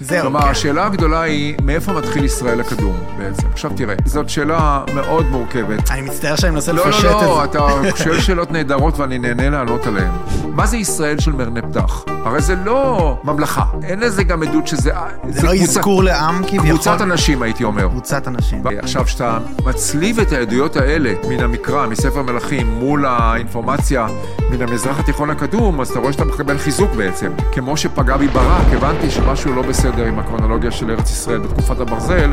זהו, כלומר. השאלה הגדולה היא, מאיפה מתחיל ישראל הקדום בעצם? עכשיו תראה, זאת שאלה מאוד מורכבת. אני מצטער שאני מנסה לא, לפשט לא, את זה. לא, אתה שואל שאלות נהדרות ואני נהנה לענות עליהן. מה זה ישראל של מרנה פתח? הרי זה לא ממלכה. אין לזה גם עדות שזה... זה לא קבוצה- אזכור לעם כביכול. קבוצת אנשים, הייתי אומר. קבוצת אנשים. עכשיו, כשאתה מצליב את העדויות האלה מן המקרא, מספר מלכים, מול האינפורמציה מן המזרח התיכון הקדום, אז אתה רואה שאתה מקבל חיזוק בעצם. כמו שפגע בי ברק, הבנתי שמשהו לא בסדר עם הקרונולוגיה של ארץ ישראל בתקופת הברזל,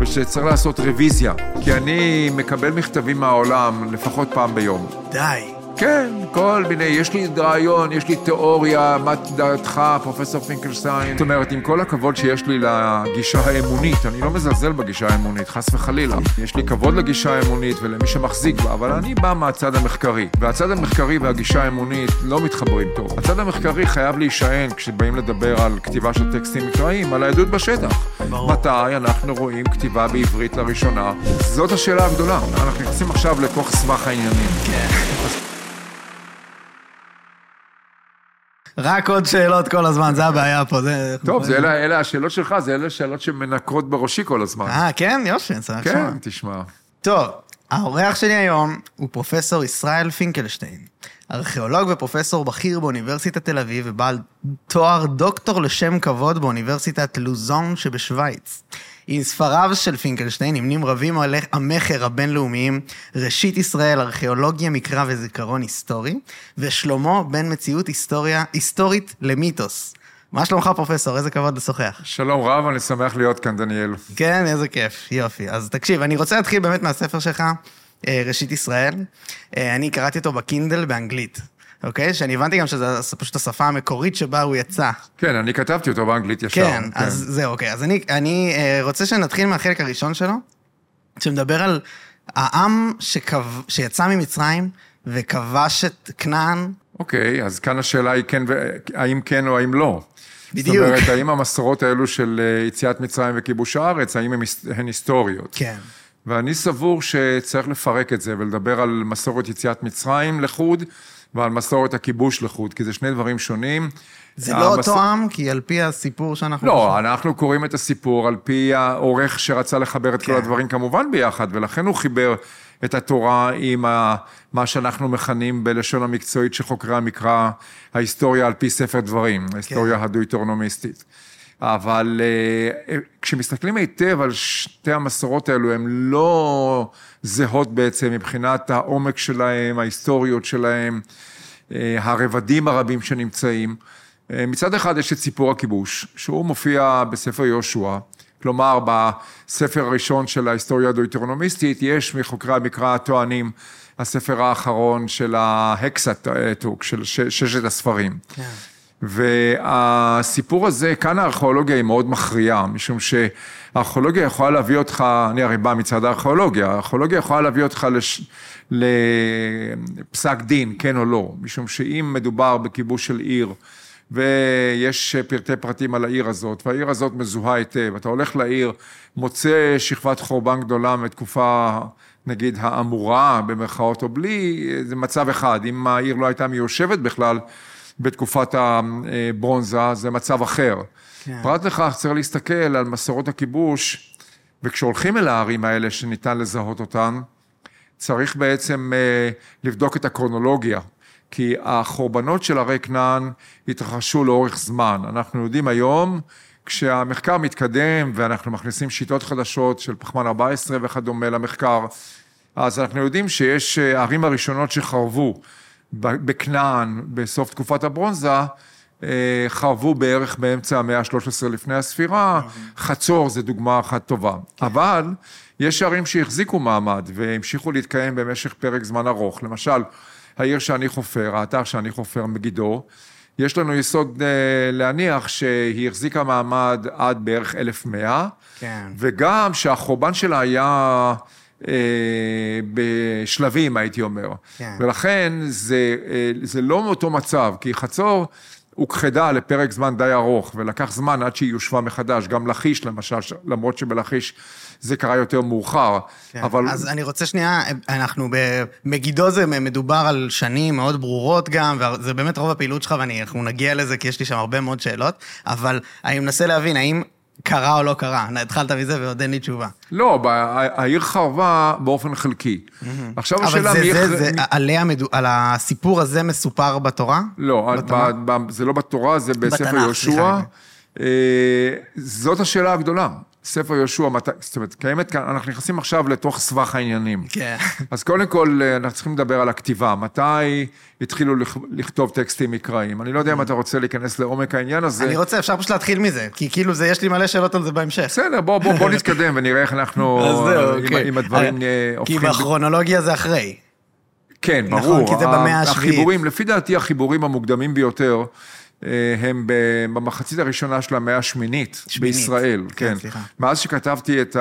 ושצריך לעשות רוויזיה. כי אני מקבל מכתבים מהעולם לפחות פעם ביום. די. כן, כל מיני, יש לי רעיון, יש לי תיאוריה, מה דעתך, פרופסור פינקלשטיין? זאת אומרת, עם כל הכבוד שיש לי לגישה האמונית, אני לא מזלזל בגישה האמונית, חס וחלילה. יש לי כבוד לגישה האמונית ולמי שמחזיק בה, אבל אני בא מהצד המחקרי. והצד המחקרי והגישה האמונית לא מתחברים טוב. הצד המחקרי חייב להישען, כשבאים לדבר על כתיבה של טקסטים מקראיים, על העדות בשטח. ברור. מתי אנחנו רואים כתיבה בעברית לראשונה? זאת השאלה הגדולה. אנחנו נכנסים עכשיו לתוך סבך העניינים. רק עוד שאלות כל הזמן, זה הבעיה פה. זה... טוב, זה אלה, אלה השאלות שלך, זה אלה השאלות שמנקרות בראשי כל הזמן. אה, כן? יופי, אני שמח לשמוע. כן, תשמע. טוב, האורח שלי היום הוא פרופסור ישראל פינקלשטיין, ארכיאולוג ופרופסור בכיר באוניברסיטת תל אביב ובעל תואר דוקטור לשם כבוד באוניברסיטת לוזון שבשוויץ. עם ספריו של פינקלשטיין נמנים רבים על המכר הבינלאומיים ראשית ישראל, ארכיאולוגיה, מקרא וזיכרון היסטורי, ושלמה בין מציאות היסטוריה, היסטורית למיתוס. מה שלומך פרופסור? איזה כבוד לשוחח. שלום רב, אני שמח להיות כאן, דניאל. כן, איזה כיף, יופי. אז תקשיב, אני רוצה להתחיל באמת מהספר שלך, אה, ראשית ישראל. אה, אני קראתי אותו בקינדל באנגלית, אוקיי? שאני הבנתי גם שזו פשוט השפה המקורית שבה הוא יצא. כן, אני כתבתי אותו באנגלית ישר. כן, אז זהו, אוקיי. אז אני, אני אה, רוצה שנתחיל מהחלק הראשון שלו, שמדבר על העם שכב, שיצא ממצרים וכבש את כנען. אוקיי, אז כאן השאלה היא כן, האם כן או האם לא. בדיוק. זאת אומרת, האם המסורות האלו של אה, יציאת מצרים וכיבוש הארץ, האם הן היסטוריות? כן. ואני סבור שצריך לפרק את זה ולדבר על מסורת יציאת מצרים לחוד ועל מסורת הכיבוש לחוד, כי זה שני דברים שונים. זה לא המס- אותו עם, כי על פי הסיפור שאנחנו... לא, אנחנו קוראים את הסיפור על פי העורך שרצה לחבר את כל כן. הדברים כמובן ביחד, ולכן הוא חיבר את התורה עם ה, מה שאנחנו מכנים בלשון המקצועית של חוקרי המקרא, ההיסטוריה על פי ספר דברים, ההיסטוריה הדויטרונומיסטית. אבל אה, כשמסתכלים היטב על שתי המסורות האלו, הן לא זהות בעצם מבחינת העומק שלהן, ההיסטוריות שלהן, אה, הרבדים הרבים שנמצאים. אה, מצד אחד יש את סיפור הכיבוש, שהוא מופיע בספר יהושע, כלומר בספר הראשון של ההיסטוריה הדויטרונומיסטית, יש מחוקרי המקרא הטוענים הספר האחרון של ההקסטוק, של ששת הספרים. כן. והסיפור הזה, כאן הארכיאולוגיה היא מאוד מכריעה, משום שהארכיאולוגיה יכולה להביא אותך, אני הרי בא מצד הארכיאולוגיה, הארכיאולוגיה יכולה להביא אותך לש, לפסק דין, כן או לא, משום שאם מדובר בכיבוש של עיר, ויש פרטי פרטים על העיר הזאת, והעיר הזאת מזוהה היטב, אתה הולך לעיר, מוצא שכבת חורבן גדולה מתקופה, נגיד, האמורה, במרכאות או בלי, זה מצב אחד, אם העיר לא הייתה מיושבת בכלל, בתקופת הברונזה, זה מצב אחר. כן. פרט לכך צריך להסתכל על מסורות הכיבוש, וכשהולכים אל הערים האלה שניתן לזהות אותן, צריך בעצם אה, לבדוק את הקרונולוגיה, כי החורבנות של ערי כנען התרחשו לאורך זמן. אנחנו יודעים היום, כשהמחקר מתקדם ואנחנו מכניסים שיטות חדשות של פחמן 14 וכדומה למחקר, אז אנחנו יודעים שיש אה, הערים הראשונות שחרבו בכנען בסוף תקופת הברונזה, אה, חרבו בערך באמצע המאה ה-13 לפני הספירה, חצור זה דוגמה אחת טובה. אבל יש ערים שהחזיקו מעמד והמשיכו להתקיים במשך פרק זמן ארוך. למשל, העיר שאני חופר, האתר שאני חופר, מגידו, יש לנו יסוד אה, להניח שהיא החזיקה מעמד עד בערך 1100, כן. וגם שהחורבן שלה היה בשלבים, הייתי אומר. כן. ולכן זה, אה, זה לא מאותו מצב, כי חצור הוכחדה לפרק זמן די ארוך, ולקח זמן עד שהיא יושבה מחדש, גם לכיש למשל, למרות שבלכיש זה קרה יותר מאוחר, כן. אבל... אז אני רוצה שנייה, אנחנו במגידו זה מדובר על שנים מאוד ברורות גם, וזה באמת רוב הפעילות שלך, ואנחנו נגיע לזה כי יש לי שם הרבה מאוד שאלות, אבל אני מנסה להבין, האם קרה או לא קרה? התחלת מזה ועוד אין לי תשובה. לא, העיר חרבה באופן חלקי. עכשיו אבל השאלה זה, מי... זה, יח- זה, עליה, מדו- על הסיפור הזה מסופר בתורה? לא, בתנ"ך? ב- ב- זה לא בתורה, זה בספר בתנ"ך, יהושע. אה, זאת השאלה הגדולה. ספר יהושע, זאת אומרת, קיימת כאן, אנחנו נכנסים עכשיו לתוך סבך העניינים. כן. אז קודם כל, אה, אנחנו צריכים לדבר על הכתיבה. מתי התחילו לכ- לכתוב טקסטים מקראיים? אני לא יודע אם אתה רוצה להיכנס לעומק העניין הזה. אני רוצה, אפשר פשוט להתחיל מזה, כי כאילו זה, יש לי מלא שאלות על זה בהמשך. בסדר, בוא, בוא, בוא נתקדם ונראה איך אנחנו, זהו, עם, אוקיי. הדברים אה, אה, כי הופכים... בכרונולוגיה זה אחרי. כן, נכון, ברור. כי זה במאה השביעית. החיבורים, לפי דעתי החיבורים המוקדמים ביותר, אה, הם ב- במחצית הראשונה של המאה השמינית שמינית. בישראל. כן, כן, סליחה. מאז שכתבתי את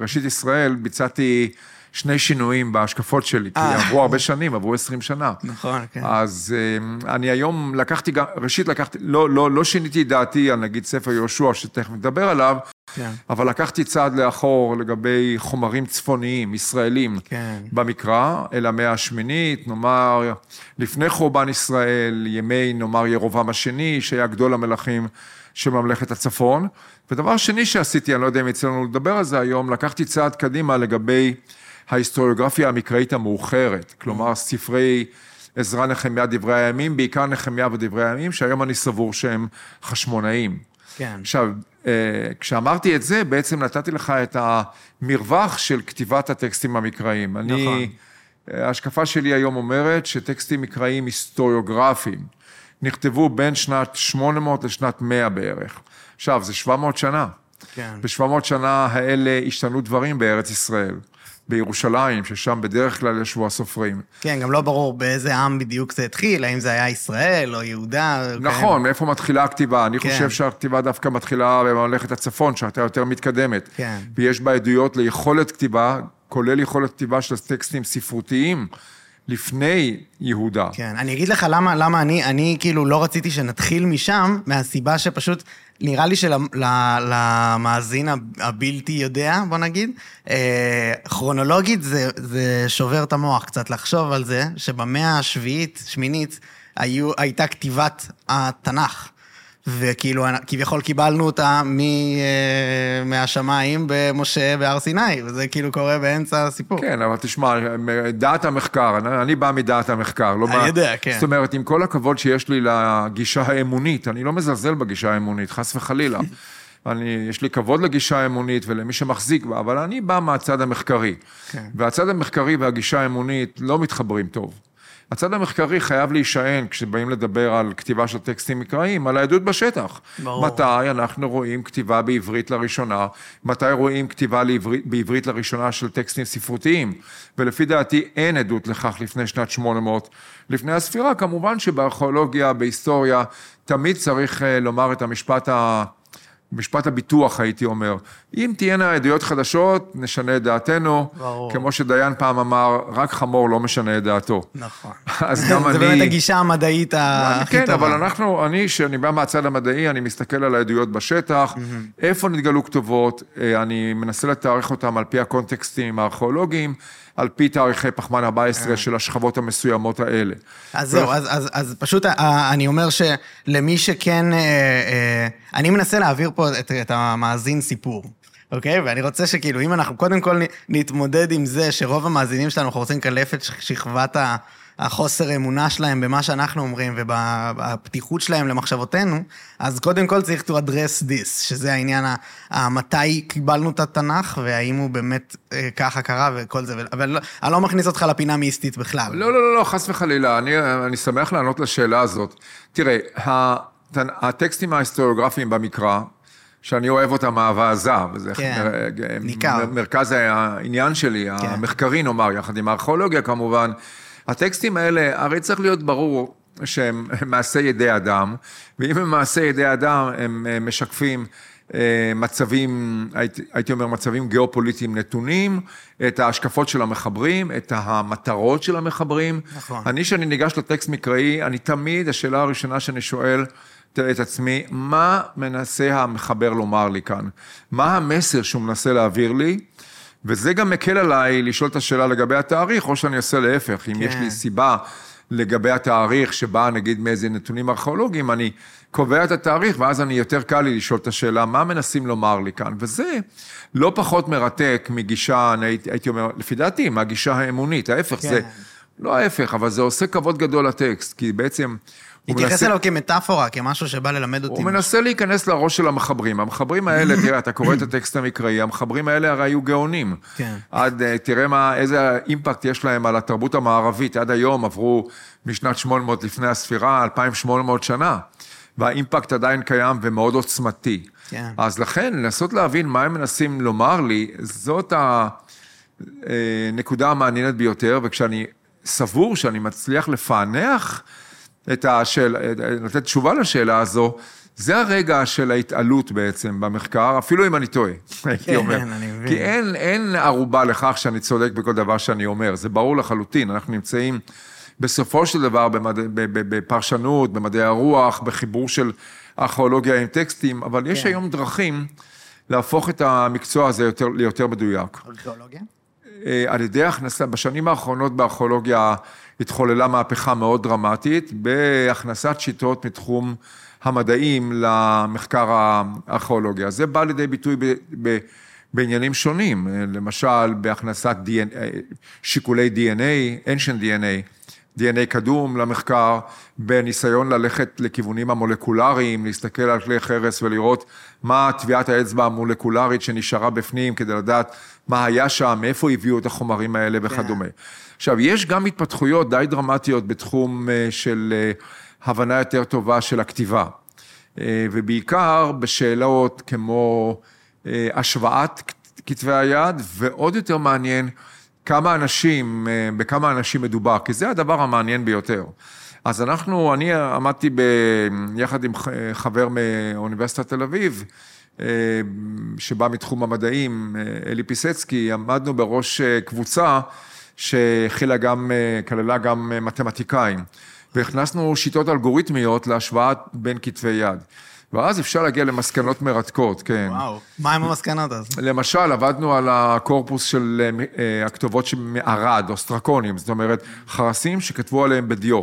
ראשית ישראל, ביצעתי שני שינויים בהשקפות שלי, כי אה. עברו הרבה שנים, עברו 20 שנה. נכון, כן. אז אה, אני היום לקחתי גם, ראשית לקחתי, לא, לא, לא שיניתי את דעתי על נגיד ספר יהושע, שתכף נדבר עליו, כן. אבל לקחתי צעד לאחור לגבי חומרים צפוניים, ישראלים, כן. במקרא, אל המאה השמינית, נאמר, לפני חורבן ישראל, ימי, נאמר, ירובעם השני, שהיה גדול המלכים של ממלכת הצפון. ודבר שני שעשיתי, אני לא יודע אם יצא לנו לדבר על זה היום, לקחתי צעד קדימה לגבי ההיסטוריוגרפיה המקראית המאוחרת, כלומר, ספרי עזרא, נחמיה, דברי הימים, בעיקר נחמיה ודברי הימים, שהיום אני סבור שהם חשמונאים. כן. עכשיו, אה, כשאמרתי את זה, בעצם נתתי לך את המרווח של כתיבת הטקסטים המקראיים. אני, נכון. אה, ההשקפה שלי היום אומרת שטקסטים מקראיים היסטוריוגרפיים נכתבו בין שנת 800 לשנת 100 בערך. עכשיו, זה 700 שנה. כן. ב-700 שנה האלה השתנו דברים בארץ ישראל. בירושלים, ששם בדרך כלל ישבו הסופרים. כן, גם לא ברור באיזה עם בדיוק זה התחיל, האם זה היה ישראל או יהודה. או נכון, מאיפה מתחילה הכתיבה? אני כן. חושב שהכתיבה דווקא מתחילה בממלכת הצפון, שהייתה יותר מתקדמת. כן. ויש בה עדויות ליכולת כתיבה, כולל יכולת כתיבה של טקסטים ספרותיים לפני יהודה. כן, אני אגיד לך למה, למה אני, אני כאילו לא רציתי שנתחיל משם, מהסיבה שפשוט נראה לי שלמאזין הבלתי יודע, בוא נגיד, אה, כרונולוגית זה, זה שובר את המוח קצת לחשוב על זה, שבמאה השביעית, שמינית, היו, הייתה כתיבת התנ"ך. וכאילו, כביכול קיבלנו אותה מ, אה, מהשמיים במשה בהר סיני, וזה כאילו קורה באמצע הסיפור. כן, אבל תשמע, דעת המחקר, אני, אני בא מדעת המחקר. לא אני בא, יודע, כן. זאת אומרת, עם כל הכבוד שיש לי לגישה האמונית, אני לא מזלזל בגישה האמונית, חס וחלילה. אני, יש לי כבוד לגישה האמונית ולמי שמחזיק בה, אבל אני בא מהצד המחקרי. כן. והצד המחקרי והגישה האמונית לא מתחברים טוב. הצד המחקרי חייב להישען, כשבאים לדבר על כתיבה של טקסטים מקראיים, על העדות בשטח. ברור. מתי אנחנו רואים כתיבה בעברית לראשונה, מתי רואים כתיבה לעברית, בעברית לראשונה של טקסטים ספרותיים, ולפי דעתי אין עדות לכך לפני שנת 800. לפני הספירה, כמובן שבארכיאולוגיה, בהיסטוריה, תמיד צריך אה, לומר את המשפט ה... משפט הביטוח, הייתי אומר. אם תהיינה עדויות חדשות, נשנה את דעתנו. ברור. כמו שדיין פעם אמר, רק חמור לא משנה את דעתו. נכון. אז גם אני... זה באמת הגישה המדעית הכי כן, טובה. אבל אנחנו, אני, שאני בא מהצד המדעי, אני מסתכל על העדויות בשטח, איפה נתגלו כתובות, אה, אני מנסה לתארך אותם על פי הקונטקסטים הארכיאולוגיים, על פי תאריכי פחמן 14 של השכבות המסוימות האלה. אז זהו, אז, אז, אז פשוט אה, אני אומר שלמי שכן... אה, אה, אני מנסה להעביר פה את, את המאזין סיפור. אוקיי? ואני רוצה שכאילו, אם אנחנו קודם כל נתמודד עם זה שרוב המאזינים שלנו, אנחנו רוצים לקלף את שכבת ה- החוסר אמונה שלהם במה שאנחנו אומרים ובפתיחות שלהם למחשבותינו, אז קודם כל צריך to address this, שזה העניין המתי קיבלנו את התנ"ך, והאם הוא באמת אה, ככה קרה וכל זה, אבל לא- אני לא מכניס אותך לפינה מיסטית בכלל. לא, לא, לא, לא, חס וחלילה, אני, אני שמח לענות לשאלה הזאת. תראה, הטקסטים ההיסטוריוגרפיים במקרא, שאני אוהב אותם אהבה עזה, וזה כן, מ- ניכר. מ- מרכז העניין שלי, כן. המחקרי נאמר, יחד עם הארכיאולוגיה כמובן, הטקסטים האלה, הרי צריך להיות ברור, שהם מעשי ידי אדם, ואם הם מעשי ידי אדם, הם משקפים אה, מצבים, הייתי אומר מצבים גיאופוליטיים נתונים, את ההשקפות של המחברים, את המטרות של המחברים. נכון. אני, כשאני ניגש לטקסט מקראי, אני תמיד, השאלה הראשונה שאני שואל את עצמי, מה מנסה המחבר לומר לי כאן? מה המסר שהוא מנסה להעביר לי? וזה גם מקל עליי לשאול את השאלה לגבי התאריך, או שאני אעשה להפך, אם כן. יש לי סיבה לגבי התאריך שבאה נגיד מאיזה נתונים ארכיאולוגיים, אני קובע את התאריך, ואז אני יותר קל לי לשאול את השאלה, מה מנסים לומר לי כאן? וזה לא פחות מרתק מגישה, אני הייתי אומר, לפי דעתי, מהגישה האמונית, ההפך, כן. זה, לא ההפך, אבל זה עושה כבוד גדול לטקסט, כי בעצם... התייחס אליו כמטאפורה, כמשהו שבא ללמד אותי. הוא מנסה להיכנס לראש של המחברים. המחברים האלה, תראה, אתה קורא את הטקסט המקראי, המחברים האלה הרי היו גאונים. כן. עד, אה, תראה מה, איזה אימפקט יש להם על התרבות המערבית. עד היום עברו משנת 800 לפני הספירה, 2,800 שנה. והאימפקט עדיין קיים ומאוד עוצמתי. כן. אז לכן, לנסות להבין מה הם מנסים לומר לי, זאת הנקודה המעניינת ביותר, וכשאני סבור שאני מצליח לפענח את השאלה, לתת תשובה לשאלה הזו, זה הרגע של ההתעלות בעצם במחקר, אפילו אם אני טועה, הייתי כן, אומר. אני מבין. כי אין, אין ערובה לכך שאני צודק בכל דבר שאני אומר, זה ברור לחלוטין, אנחנו נמצאים בסופו של דבר במד... בפרשנות, במדעי הרוח, בחיבור של ארכיאולוגיה עם טקסטים, אבל יש כן. היום דרכים להפוך את המקצוע הזה יותר, ליותר מדויק. ארכיאולוגיה? אה, על ידי הכנסה, בשנים האחרונות בארכיאולוגיה התחוללה מהפכה מאוד דרמטית, בהכנסת שיטות מתחום המדעים למחקר הארכיאולוגיה. זה בא לידי ביטוי ב, ב, בעניינים שונים, אה, למשל בהכנסת DNA, שיקולי DNA, ancient DNA, DNA קדום למחקר, בניסיון ללכת לכיוונים המולקולריים, להסתכל על כלי חרס ולראות מה טביעת האצבע המולקולרית שנשארה בפנים, כדי לדעת מה היה שם, מאיפה הביאו את החומרים האלה וכדומה. עכשיו, יש גם התפתחויות די דרמטיות בתחום אה, של אה, הבנה יותר טובה של הכתיבה, אה, ובעיקר בשאלות כמו השוואת כתבי היד, ועוד יותר מעניין, כמה אנשים, בכמה אנשים מדובר, כי זה הדבר המעניין ביותר. אז אנחנו, אני עמדתי ב, יחד עם חבר מאוניברסיטת תל אביב, שבא מתחום המדעים, אלי פיסצקי, עמדנו בראש קבוצה שהכילה גם, כללה גם מתמטיקאים, והכנסנו שיטות אלגוריתמיות להשוואה בין כתבי יד. ואז אפשר להגיע למסקנות מרתקות, כן. וואו, מה עם המסקנות אז? למשל, עבדנו על הקורפוס של אה, הכתובות מערד, או סטרקונים, זאת אומרת, חרסים שכתבו עליהם בדיו.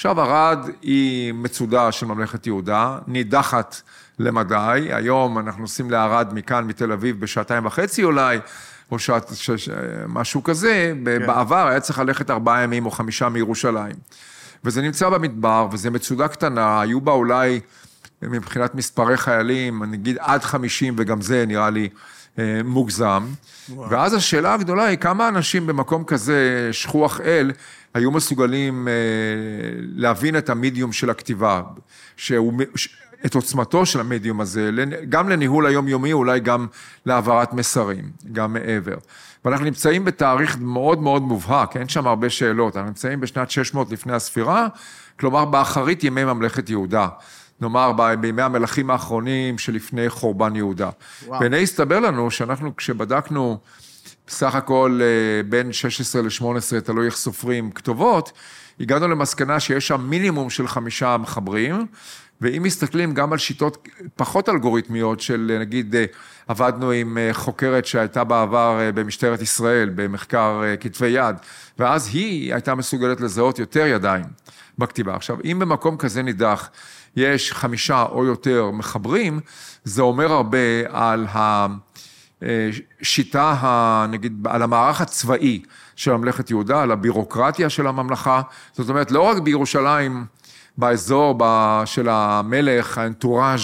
עכשיו, ערד היא מצודה של ממלכת יהודה, נידחת למדי, היום אנחנו נוסעים לערד מכאן, מתל אביב, בשעתיים וחצי אולי, או שעת, ש, ש, משהו כזה, כן. בעבר היה צריך ללכת ארבעה ימים או חמישה מירושלים. וזה נמצא במדבר, וזה מצודה קטנה, היו בה אולי, מבחינת מספרי חיילים, נגיד עד חמישים, וגם זה נראה לי מוגזם. וואו. ואז השאלה הגדולה היא, כמה אנשים במקום כזה, שכוח אל, היו מסוגלים אה, להבין את המדיום של הכתיבה, שהוא... את עוצמתו של המדיום הזה, גם לניהול היומיומי, אולי גם להעברת מסרים, גם מעבר. ואנחנו נמצאים בתאריך מאוד מאוד מובהק, אין שם הרבה שאלות, אנחנו נמצאים בשנת 600 לפני הספירה, כלומר באחרית ימי ממלכת יהודה. נאמר, בימי המלכים האחרונים שלפני חורבן יהודה. וואו. והנה הסתבר לנו שאנחנו, כשבדקנו בסך הכל אה, בין 16 ל-18, תלוי איך סופרים כתובות, הגענו למסקנה שיש שם מינימום של חמישה מחברים, ואם מסתכלים גם על שיטות פחות אלגוריתמיות של נגיד עבדנו עם חוקרת שהייתה בעבר במשטרת ישראל במחקר כתבי יד, ואז היא הייתה מסוגלת לזהות יותר ידיים בכתיבה. עכשיו, אם במקום כזה נידח יש חמישה או יותר מחברים, זה אומר הרבה על השיטה, נגיד, על המערך הצבאי של ממלכת יהודה, על הבירוקרטיה של הממלכה. זאת אומרת, לא רק בירושלים, באזור של המלך, האנטוראז'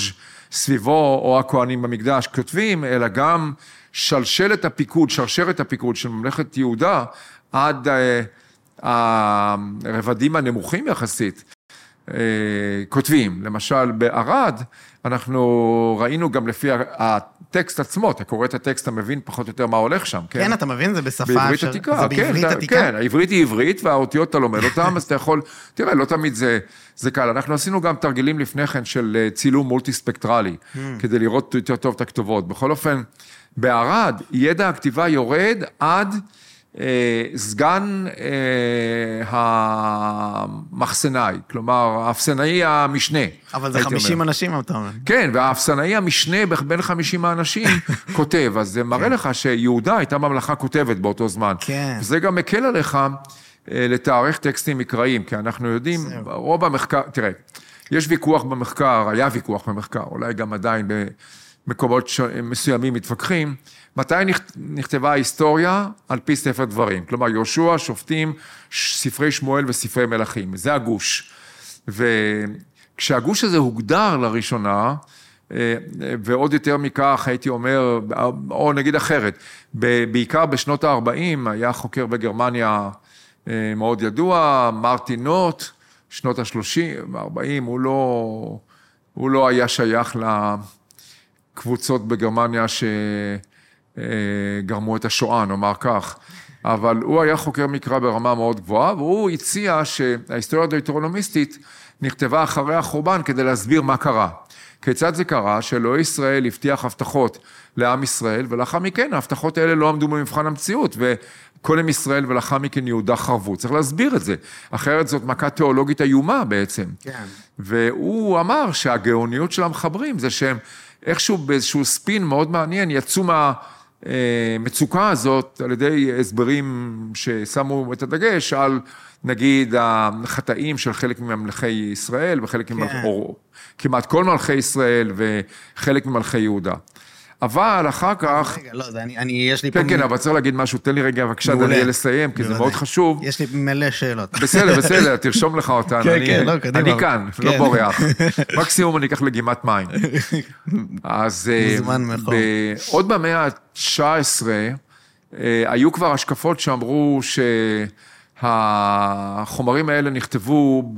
סביבו, או הכהנים במקדש, כותבים, אלא גם שלשלת הפיקוד, שרשרת הפיקוד של ממלכת יהודה, עד אה, הרבדים הנמוכים יחסית, אה, כותבים. למשל, בערד, אנחנו ראינו גם לפי הטקסט עצמו, אתה קורא את הטקסט, אתה מבין פחות או יותר מה הולך שם, כן? כן, אתה מבין, זה בשפה... בעברית אפשר- עתיקה, זה כן, בעברית אתה- עתיקה? כן, העברית היא עברית והאותיות אתה לומד אותן, אז אתה יכול, תראה, לא תמיד זה, זה קל. אנחנו עשינו גם תרגילים לפני כן של אה, צילום מולטי ספקטרלי, Hmm. כדי לראות יותר טוב את הכתובות. בכל אופן, בערד, ידע הכתיבה יורד עד אה, סגן אה, המחסנאי, כלומר, האפסנאי המשנה. אבל זה הייתי 50 אומר. אנשים, אתה אומר. כן, והאפסנאי המשנה בין 50 האנשים כותב, אז זה מראה לך שיהודה הייתה ממלכה כותבת באותו זמן. כן. וזה גם מקל עליך אה, לתארך טקסטים מקראיים, כי אנחנו יודעים, רוב המחקר, תראה, יש ויכוח במחקר, היה ויכוח במחקר, אולי גם עדיין במקומות ש... מסוימים מתווכחים, מתי נכ- נכתבה ההיסטוריה על פי ספר דברים. כלומר, יהושע, שופטים, ספרי שמואל וספרי מלכים, זה הגוש. וכשהגוש הזה הוגדר לראשונה, אה, ועוד יותר מכך, הייתי אומר, או נגיד אחרת, בעיקר בשנות ה-40 היה חוקר בגרמניה אה, מאוד ידוע, מרטין נוט, שנות ה-30, ה-40, הוא לא, הוא לא היה שייך לקבוצות בגרמניה שגרמו את השואה, נאמר כך. אבל הוא היה חוקר מקרא ברמה מאוד גבוהה, והוא הציע שההיסטוריה הדויטרונומיסטית נכתבה אחרי החורבן כדי להסביר מה קרה. כיצד זה קרה שאלוהי ישראל הבטיח הבטחות לעם ישראל, ולאחר מכן ההבטחות האלה לא עמדו במבחן המציאות, וקודם ישראל ולאחר מכן יהודה חרבו. צריך להסביר את זה, אחרת זאת מכה תיאולוגית איומה בעצם. כן. והוא אמר שהגאוניות של המחברים זה שהם איכשהו באיזשהו ספין מאוד מעניין יצאו מהמצוקה הזאת על ידי הסברים ששמו את הדגש על נגיד החטאים של חלק ממלכי ישראל וחלק ממלכי, כן. או כמעט כל מלכי ישראל וחלק ממלכי יהודה. אבל אחר כך, רגע, לא, זה אני, אני, יש לי פה... כן, כן, אבל צריך להגיד משהו, תן לי רגע בבקשה. דניאל, לסיים, כי זה. מאוד חשוב. יש לי מלא שאלות. בסדר, בסדר, תרשום לך אותן. כן, אני- כן, לא, קדימה. אני כאן, לא כן. בורח. מקסימום אני אקח לגימת מים. אז... אה, מוזמן מחור. ב- עוד במאה ה-19 אה, היו כבר השקפות שאמרו שהחומרים האלה נכתבו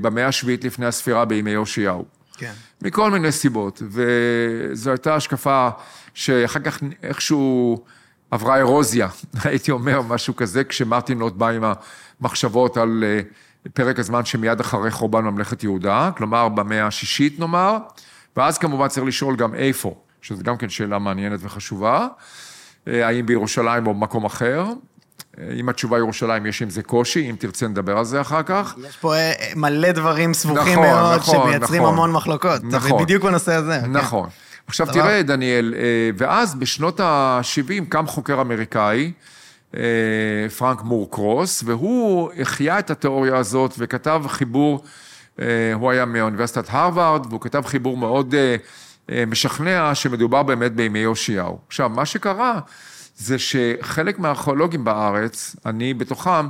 במאה השביעית לפני הספירה בימי יאשיהו. כן. מכל מיני סיבות, וזו הייתה השקפה שאחר כך איכשהו עברה אירוזיה, הייתי אומר משהו כזה, כשמרטין נוט בא עם המחשבות על אה, פרק הזמן שמיד אחרי חורבן ממלכת יהודה, כלומר במאה השישית נאמר, ואז כמובן צריך לשאול גם איפה, שזו גם כן שאלה מעניינת וחשובה, אה, האם בירושלים או במקום אחר. אם התשובה ירושלים, יש עם זה קושי, אם תרצה נדבר על זה אחר כך. יש פה אה, מלא דברים סבוכים נכון, מאוד, נכון, שמייצרים נכון. המון מחלוקות. נכון. בדיוק בנושא הזה. כן. נכון. עכשיו סבבה. תראה, דניאל, אה, ואז בשנות ה-70 קם חוקר אמריקאי, אה, פרנק מור קרוס, והוא החיה את התיאוריה הזאת וכתב חיבור, הוא היה מאוניברסיטת הרווארד, והוא כתב חיבור מאוד משכנע שמדובר באמת בימי יאשיהו. עכשיו, מה שקרה זה שחלק מהארכיאולוגים בארץ, אני בתוכם,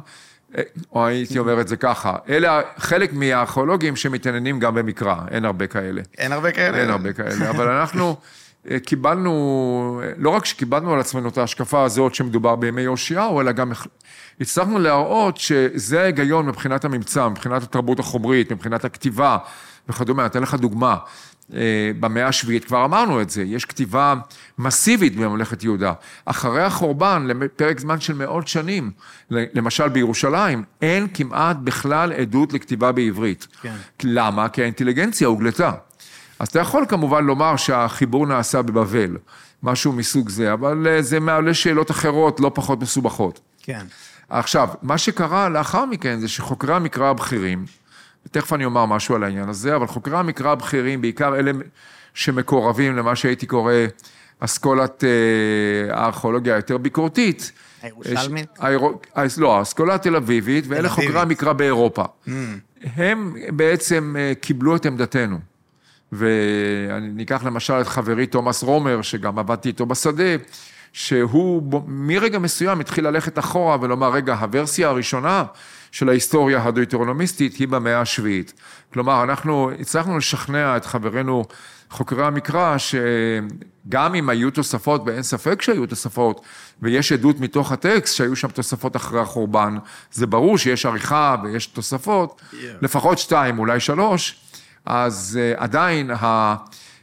אה, או הייתי אומר את זה ככה, אלה חלק מהארכיאולוגים שמתעניינים גם במקרא, אין הרבה כאלה. אין הרבה כאלה. אין הרבה כאלה, אבל אנחנו אה, קיבלנו, לא רק שקיבלנו על עצמנו את ההשקפה הזאת שמדובר בימי יאשיהו, אלא גם הצלחנו להראות שזה ההיגיון מבחינת הממצא, מבחינת התרבות החומרית, מבחינת הכתיבה וכדומה. אתן לך דוגמה. אה, במאה השביעית כבר אמרנו את זה, יש כתיבה מסיבית בממלכת יהודה. אחרי החורבן, לפרק זמן של מאות שנים, למשל בירושלים, אין כמעט בכלל עדות לכתיבה בעברית. כן. למה? כי האינטליגנציה הוגלתה. אז אתה יכול כמובן לומר שהחיבור נעשה בבבל, משהו מסוג זה, אבל אה, זה מעלה שאלות אחרות, לא פחות מסובכות. כן. עכשיו, מה שקרה לאחר מכן זה שחוקרי המקרא הבכירים, ותכף אני אומר משהו על העניין הזה, אבל חוקרי המקרא הבכירים, בעיקר אלה שמקורבים למה שהייתי קורא אסכולת אה, הארכיאולוגיה היותר ביקורתית. הירושלמית? אה, אה, לא, האסכולה התל אביבית, ואלה. חוקרי המקרא באירופה. הם בעצם קיבלו את עמדתנו. וניקח למשל את חברי תומאס רומר, שגם עבדתי איתו בשדה, שהוא מרגע מסוים התחיל ללכת אחורה ולומר, רגע, הוורסיה הראשונה של ההיסטוריה הדויטרונומיסטית היא במאה השביעית. כלומר, אנחנו הצלחנו לשכנע את חברינו חוקרי המקרא, שגם אם היו תוספות, ואין ספק שהיו תוספות, ויש עדות מתוך הטקסט שהיו שם תוספות אחרי החורבן, זה ברור שיש עריכה ויש תוספות, לפחות שתיים, אולי שלוש, אז uh, עדיין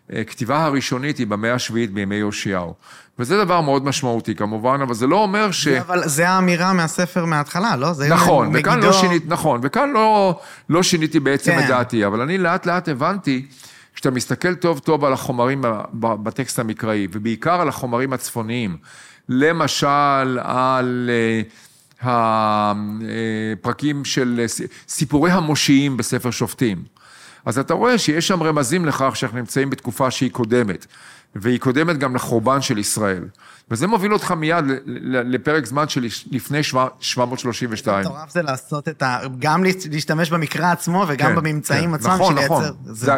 הכתיבה הראשונית היא במאה השביעית בימי יאשיהו. וזה דבר מאוד משמעותי כמובן, אבל זה לא אומר ש... אבל זה האמירה מהספר מההתחלה, לא? זה נכון, מגידו... וכאן לא שינית, נכון, וכאן לא, לא שיניתי בעצם כן. את דעתי, אבל אני לאט לאט הבנתי, כשאתה מסתכל טוב טוב על החומרים בטקסט המקראי, ובעיקר על החומרים הצפוניים, למשל על אה, הפרקים של אה, סיפורי המושיעים בספר שופטים. אז אתה רואה שיש שם רמזים לכך שאנחנו נמצאים בתקופה שהיא קודמת, והיא קודמת גם לחורבן של ישראל. וזה מוביל אותך מיד לפרק זמן של לפני שבע- 732. מטורף זה לעשות את ה... גם להשתמש במקרא עצמו וגם כן, בממצאים כן. עצמם, נכון, של נכון. לייצר- זה,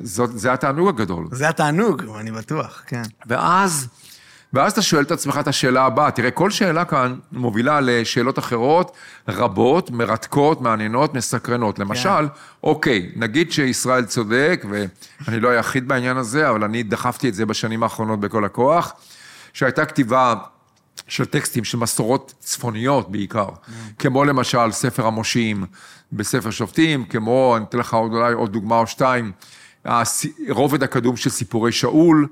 זה, זה התענוג הגדול. זה התענוג, אני בטוח, כן. ואז, ואז אתה שואל את עצמך את השאלה הבאה. תראה, כל שאלה כאן מובילה לשאלות אחרות, רבות, מרתקות, מעניינות, מסקרנות. למשל, אוקיי, נגיד שישראל צודק, ואני לא היחיד בעניין הזה, אבל אני דחפתי את זה בשנים האחרונות בכל הכוח, שהייתה כתיבה של טקסטים, של מסורות צפוניות בעיקר, כמו למשל ספר המושיעים בספר שופטים, כמו, אני אתן לך עוד, אולי עוד דוגמה או שתיים, הס- רובד הקדום של סיפורי שאול,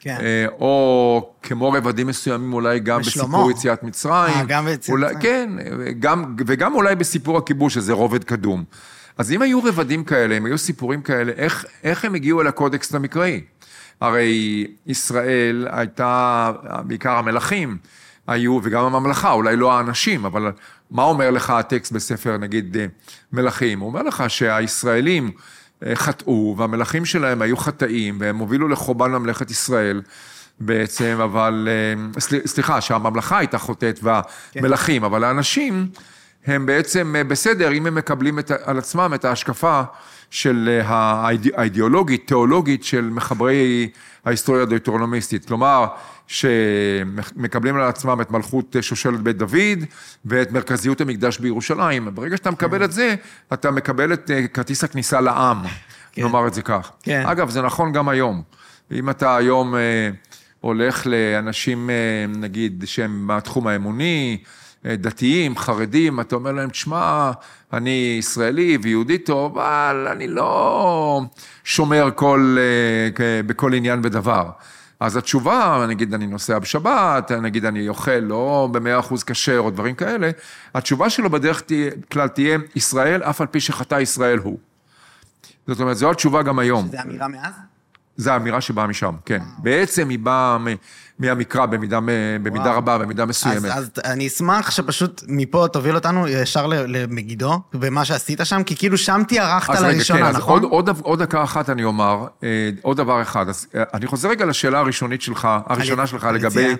כן. אה, או כמו רבדים מסוימים אולי גם ושלמה. בסיפור יציאת מצרים. אה, גם ביציאת מצרים. כן, גם, וגם אולי בסיפור הכיבוש, שזה רובד קדום. אז אם היו רבדים כאלה, אם היו סיפורים כאלה, איך, איך הם הגיעו אל הקודקסט המקראי? הרי ישראל הייתה, בעיקר המלכים היו, וגם הממלכה, אולי לא האנשים, אבל מה אומר לך הטקסט בספר, נגיד, אה, מלכים? הוא אומר לך שהישראלים חטאו, והמלכים שלהם היו חטאים, והם הובילו לחורבן ממלכת ישראל. בעצם, אבל, אה, סל- סליחה, שהממלכה הייתה חוטאת והמלכים, אבל האנשים הם בעצם אה, בסדר אם הם מקבלים את, על עצמם את ההשקפה של אה, האיד, האידיאולוגית, תיאולוגית של מחברי ההיסטוריה הדויטרונומיסטית. כלומר, שמקבלים על עצמם את מלכות שושלת בית דוד ואת מרכזיות המקדש בירושלים. ברגע שאתה מקבל את זה, אתה מקבל את אה, כרטיס הכניסה לעם, נאמר את זה כך. כן. אגב, זה נכון גם היום. אם אתה היום אה, הולך לאנשים, אה, נגיד, שהם מהתחום האמוני, דתיים, חרדים, אתה אומר להם, תשמע, אני ישראלי ויהודי טוב, אבל אני לא שומר כל, בכל עניין ודבר. אז התשובה, נגיד אני נוסע בשבת, נגיד אני אוכל לא במאה אחוז כשר או דברים כאלה, התשובה שלו בדרך כלל תהיה, ישראל, אף על פי שחטא ישראל הוא. זאת אומרת, זו התשובה גם היום. זה אמירה מאז? זו האמירה שבאה משם, כן. בעצם היא באה מהמקרא במידה, במידה וואו. רבה, במידה אז, מסוימת. אז אני אשמח שפשוט מפה תוביל אותנו ישר למגידו, במה שעשית שם, כי כאילו שם תיארכת אז לראשונה, כן, אז נכון? עוד, עוד, עוד דקה אחת אני אומר, אה, עוד דבר אחד. אז אה, אני חוזר רגע לשאלה הראשונית שלך, הראשונה על- שלך על לגבי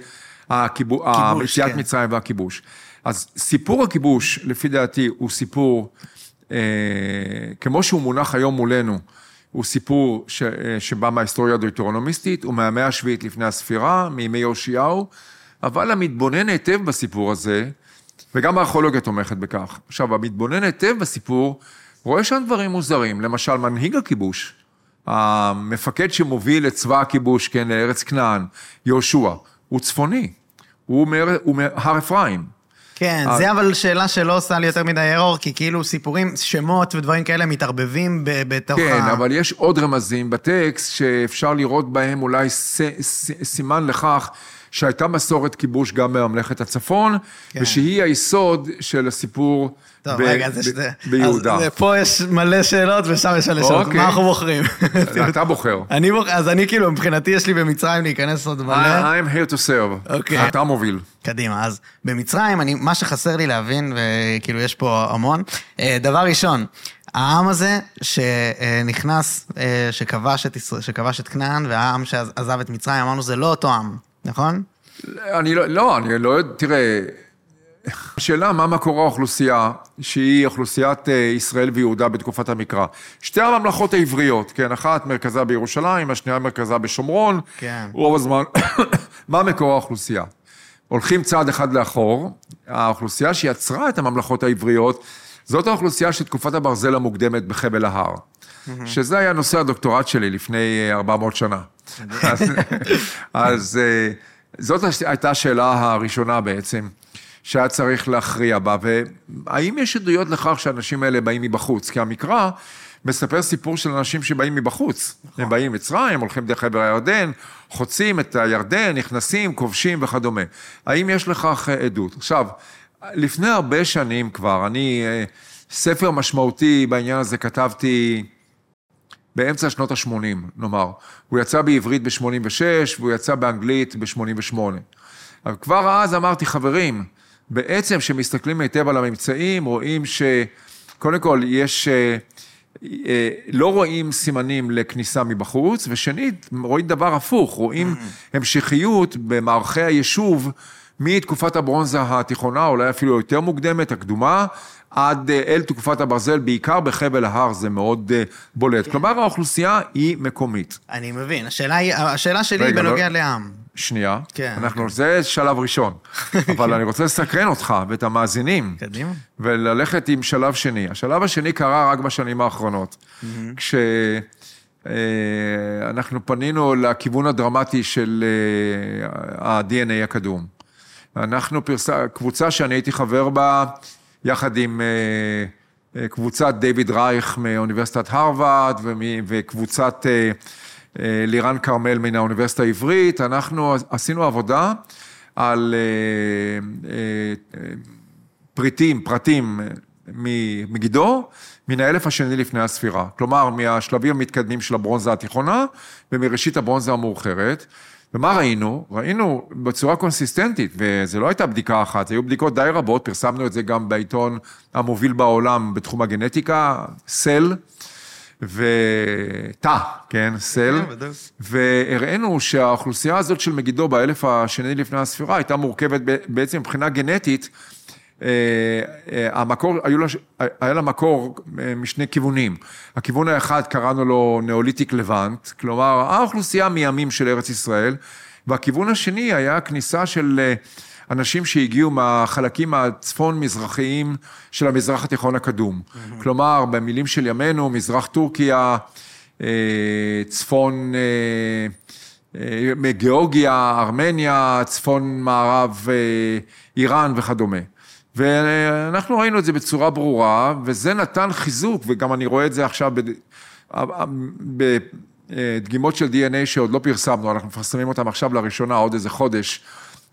יציאת כן. מצרים והכיבוש. אז סיפור הכיבוש, לפי דעתי, הוא סיפור, אה, כמו שהוא מונח היום מולנו, הוא סיפור ש, אה, שבא מההיסטוריה הדויטרונומיסטית, הוא מהמאה השביעית לפני הספירה, מימי יאשיהו, אבל המתבונן היטב בסיפור הזה, וגם הארכיאולוגיה תומכת בכך. עכשיו, המתבונן היטב בסיפור, רואה שם דברים מוזרים. למשל, מנהיג הכיבוש, המפקד שמוביל את צבא הכיבוש, כן, לארץ כנען, יהושע, הוא צפוני. הוא מהר- אפרים. כן, אה. זה אבל שאלה שלא עושה לי יותר מדי ארור, כי כאילו סיפורים, שמות ודברים כאלה מתערבבים בתוך כן, ה... אבל יש עוד רמזים בטקסט שאפשר לראות בהם אולי ס, ס, סימן לכך שהייתה מסורת כיבוש גם בממלכת הצפון, כן. ושהיא היסוד של הסיפור טוב, רגע, זה. ביהודה. אז פה יש מלא שאלות ושם יש מלא שאלות. אוקיי. מה אנחנו בוחרים? אתה בוחר. אני בוחר, אז אני כאילו, מבחינתי יש לי במצרים להיכנס עוד מלא. I'm here to serve. אוקיי. אתה מוביל. קדימה, אז במצרים, אני, מה שחסר לי להבין, וכאילו יש פה המון, אה, דבר ראשון, העם הזה שנכנס, אה, שכבש את, שכבש את כנען, והעם שעזב את מצרים, אמרנו, זה לא אותו עם, נכון? אני לא, לא, אני לא תראה, השאלה מה מקור האוכלוסייה, שהיא אוכלוסיית אה, ישראל ויהודה בתקופת המקרא. שתי הממלכות העבריות, כן, אחת מרכזה בירושלים, השנייה מרכזה בשומרון. כן. רוב הזמן, מה מקור האוכלוסייה? הולכים צעד אחד לאחור, האוכלוסייה שיצרה את הממלכות העבריות, זאת האוכלוסייה של תקופת הברזל המוקדמת בחבל ההר. שזה היה נושא הדוקטורט שלי לפני אה, 400 שנה. אז, אז אה, זאת הייתה השאלה הראשונה בעצם, שהיה צריך להכריע בה, והאם יש עדויות לכך שהאנשים האלה באים מבחוץ? כי המקרא מספר סיפור של אנשים שבאים מבחוץ. נכון. הם באים ממצרים, הולכים דרך עבר הירדן, חוצים את הירדן, נכנסים, כובשים וכדומה. האם יש לכך עדות? עכשיו, לפני הרבה שנים כבר, אני, אה, ספר משמעותי בעניין הזה כתבתי באמצע שנות ה-80, נאמר. הוא יצא בעברית ב-86 והוא יצא באנגלית ב-88. אבל כבר אז אמרתי, חברים, בעצם כשמסתכלים היטב על הממצאים, רואים שקודם כל יש, אה, אה, לא רואים סימנים לכניסה מבחוץ, ושנית, רואים דבר הפוך, רואים המשכיות במערכי היישוב מתקופת הברונזה התיכונה, אולי אפילו יותר מוקדמת, הקדומה, עד אה, אל תקופת הברזל, בעיקר בחבל ההר זה מאוד בולט. כן. כלומר, האוכלוסייה היא מקומית. אני מבין. השאלה, היא, השאלה שלי היא בנוגע לא... לעם. שנייה. כן. אנחנו, כן. זה שלב ראשון. אבל אני רוצה לסקרן אותך ואת המאזינים. קדימה. וללכת עם שלב שני. השלב השני קרה רק בשנים האחרונות. כשאנחנו אה, פנינו לכיוון הדרמטי של אה, ה-DNA הקדום. אנחנו פרסה, קבוצה שאני הייתי חבר בה, יחד עם אה, קבוצת דיוויד רייך מאוניברסיטת הרווארד וקבוצת לירן כרמל מן האוניברסיטה העברית, אנחנו עשינו עבודה על אה, אה, פריטים, פרטים מגידו, מן האלף השני לפני הספירה. כלומר, מהשלבים המתקדמים של הברונזה התיכונה ומראשית הברונזה המאוחרת. ומה ראינו? ראינו בצורה קונסיסטנטית, וזו לא הייתה בדיקה אחת, היו בדיקות די רבות, פרסמנו את זה גם בעיתון המוביל בעולם בתחום הגנטיקה, סל. ותא, כן, סל, כן, והראינו שהאוכלוסייה הזאת של מגידו באלף השני לפני הספירה הייתה מורכבת בעצם מבחינה גנטית, אה, אה, המקור, היו לה, היה לה מקור אה, משני כיוונים. הכיוון האחד קראנו לו נאוליטיק לבנט, כלומר האוכלוסייה מימים של ארץ ישראל, והכיוון השני היה כניסה של אנשים שהגיעו מהחלקים הצפון-מזרחיים של המזרח התיכון הקדום. Mm-hmm. כלומר, במילים של ימינו, מזרח טורקיה, אה, צפון... אה, אה, מגיאורגיה, ארמניה, צפון מערב איראן וכדומה. ואנחנו ראינו את זה בצורה ברורה, וזה נתן חיזוק, וגם אני רואה את זה עכשיו בדגימות של DNA שעוד לא פרסמנו, אנחנו מפרסמים אותם עכשיו לראשונה עוד איזה חודש,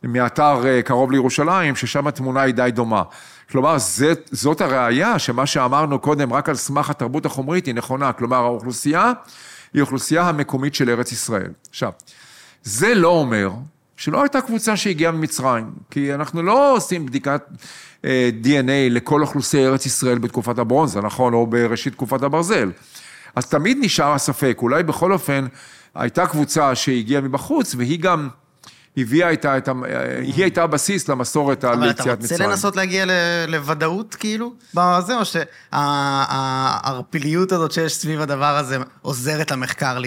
מאתר אה, קרוב לירושלים, ששם התמונה היא די דומה. כלומר, זה, זאת הראייה שמה שאמרנו קודם, רק על סמך התרבות החומרית, היא נכונה. כלומר, האוכלוסייה היא אוכלוסייה המקומית של ארץ ישראל. עכשיו, זה לא אומר שלא הייתה קבוצה שהגיעה ממצרים, כי אנחנו לא עושים בדיקת אה, DNA לכל אוכלוסייה ארץ ישראל בתקופת הברונזה, נכון? או בראשית תקופת הברזל. אז תמיד נשאר הספק, אולי בכל אופן הייתה קבוצה שהגיעה מבחוץ, והיא גם... הביאה איתה את ה... היא הייתה הבסיס למסורת על יציאת מצרים. אבל אתה רוצה לנסות להגיע לוודאות, כאילו, בזה, או שהערפיליות הזאת שיש סביב הדבר הזה עוזרת למחקר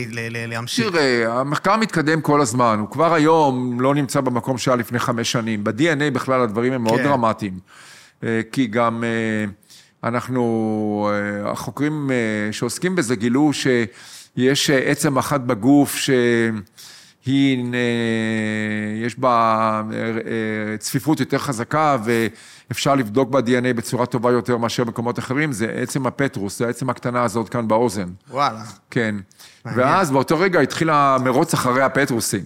להמשיך? תראה, המחקר מתקדם כל הזמן, הוא כבר היום לא נמצא במקום שהיה לפני חמש שנים. ב-DNA בכלל הדברים הם מאוד כן. דרמטיים. אה, כי גם אה, אנחנו, אה, החוקרים שעוסקים בזה גילו שיש עצם אחת בגוף ש... היא, אה, יש בה אה, אה, צפיפות יותר חזקה ואפשר לבדוק ב-DNA בצורה טובה יותר מאשר במקומות אחרים, זה עצם הפטרוס, זה העצם הקטנה הזאת כאן באוזן. וואלה. כן. ואז באותו רגע התחיל המרוץ אחרי הפטרוסים.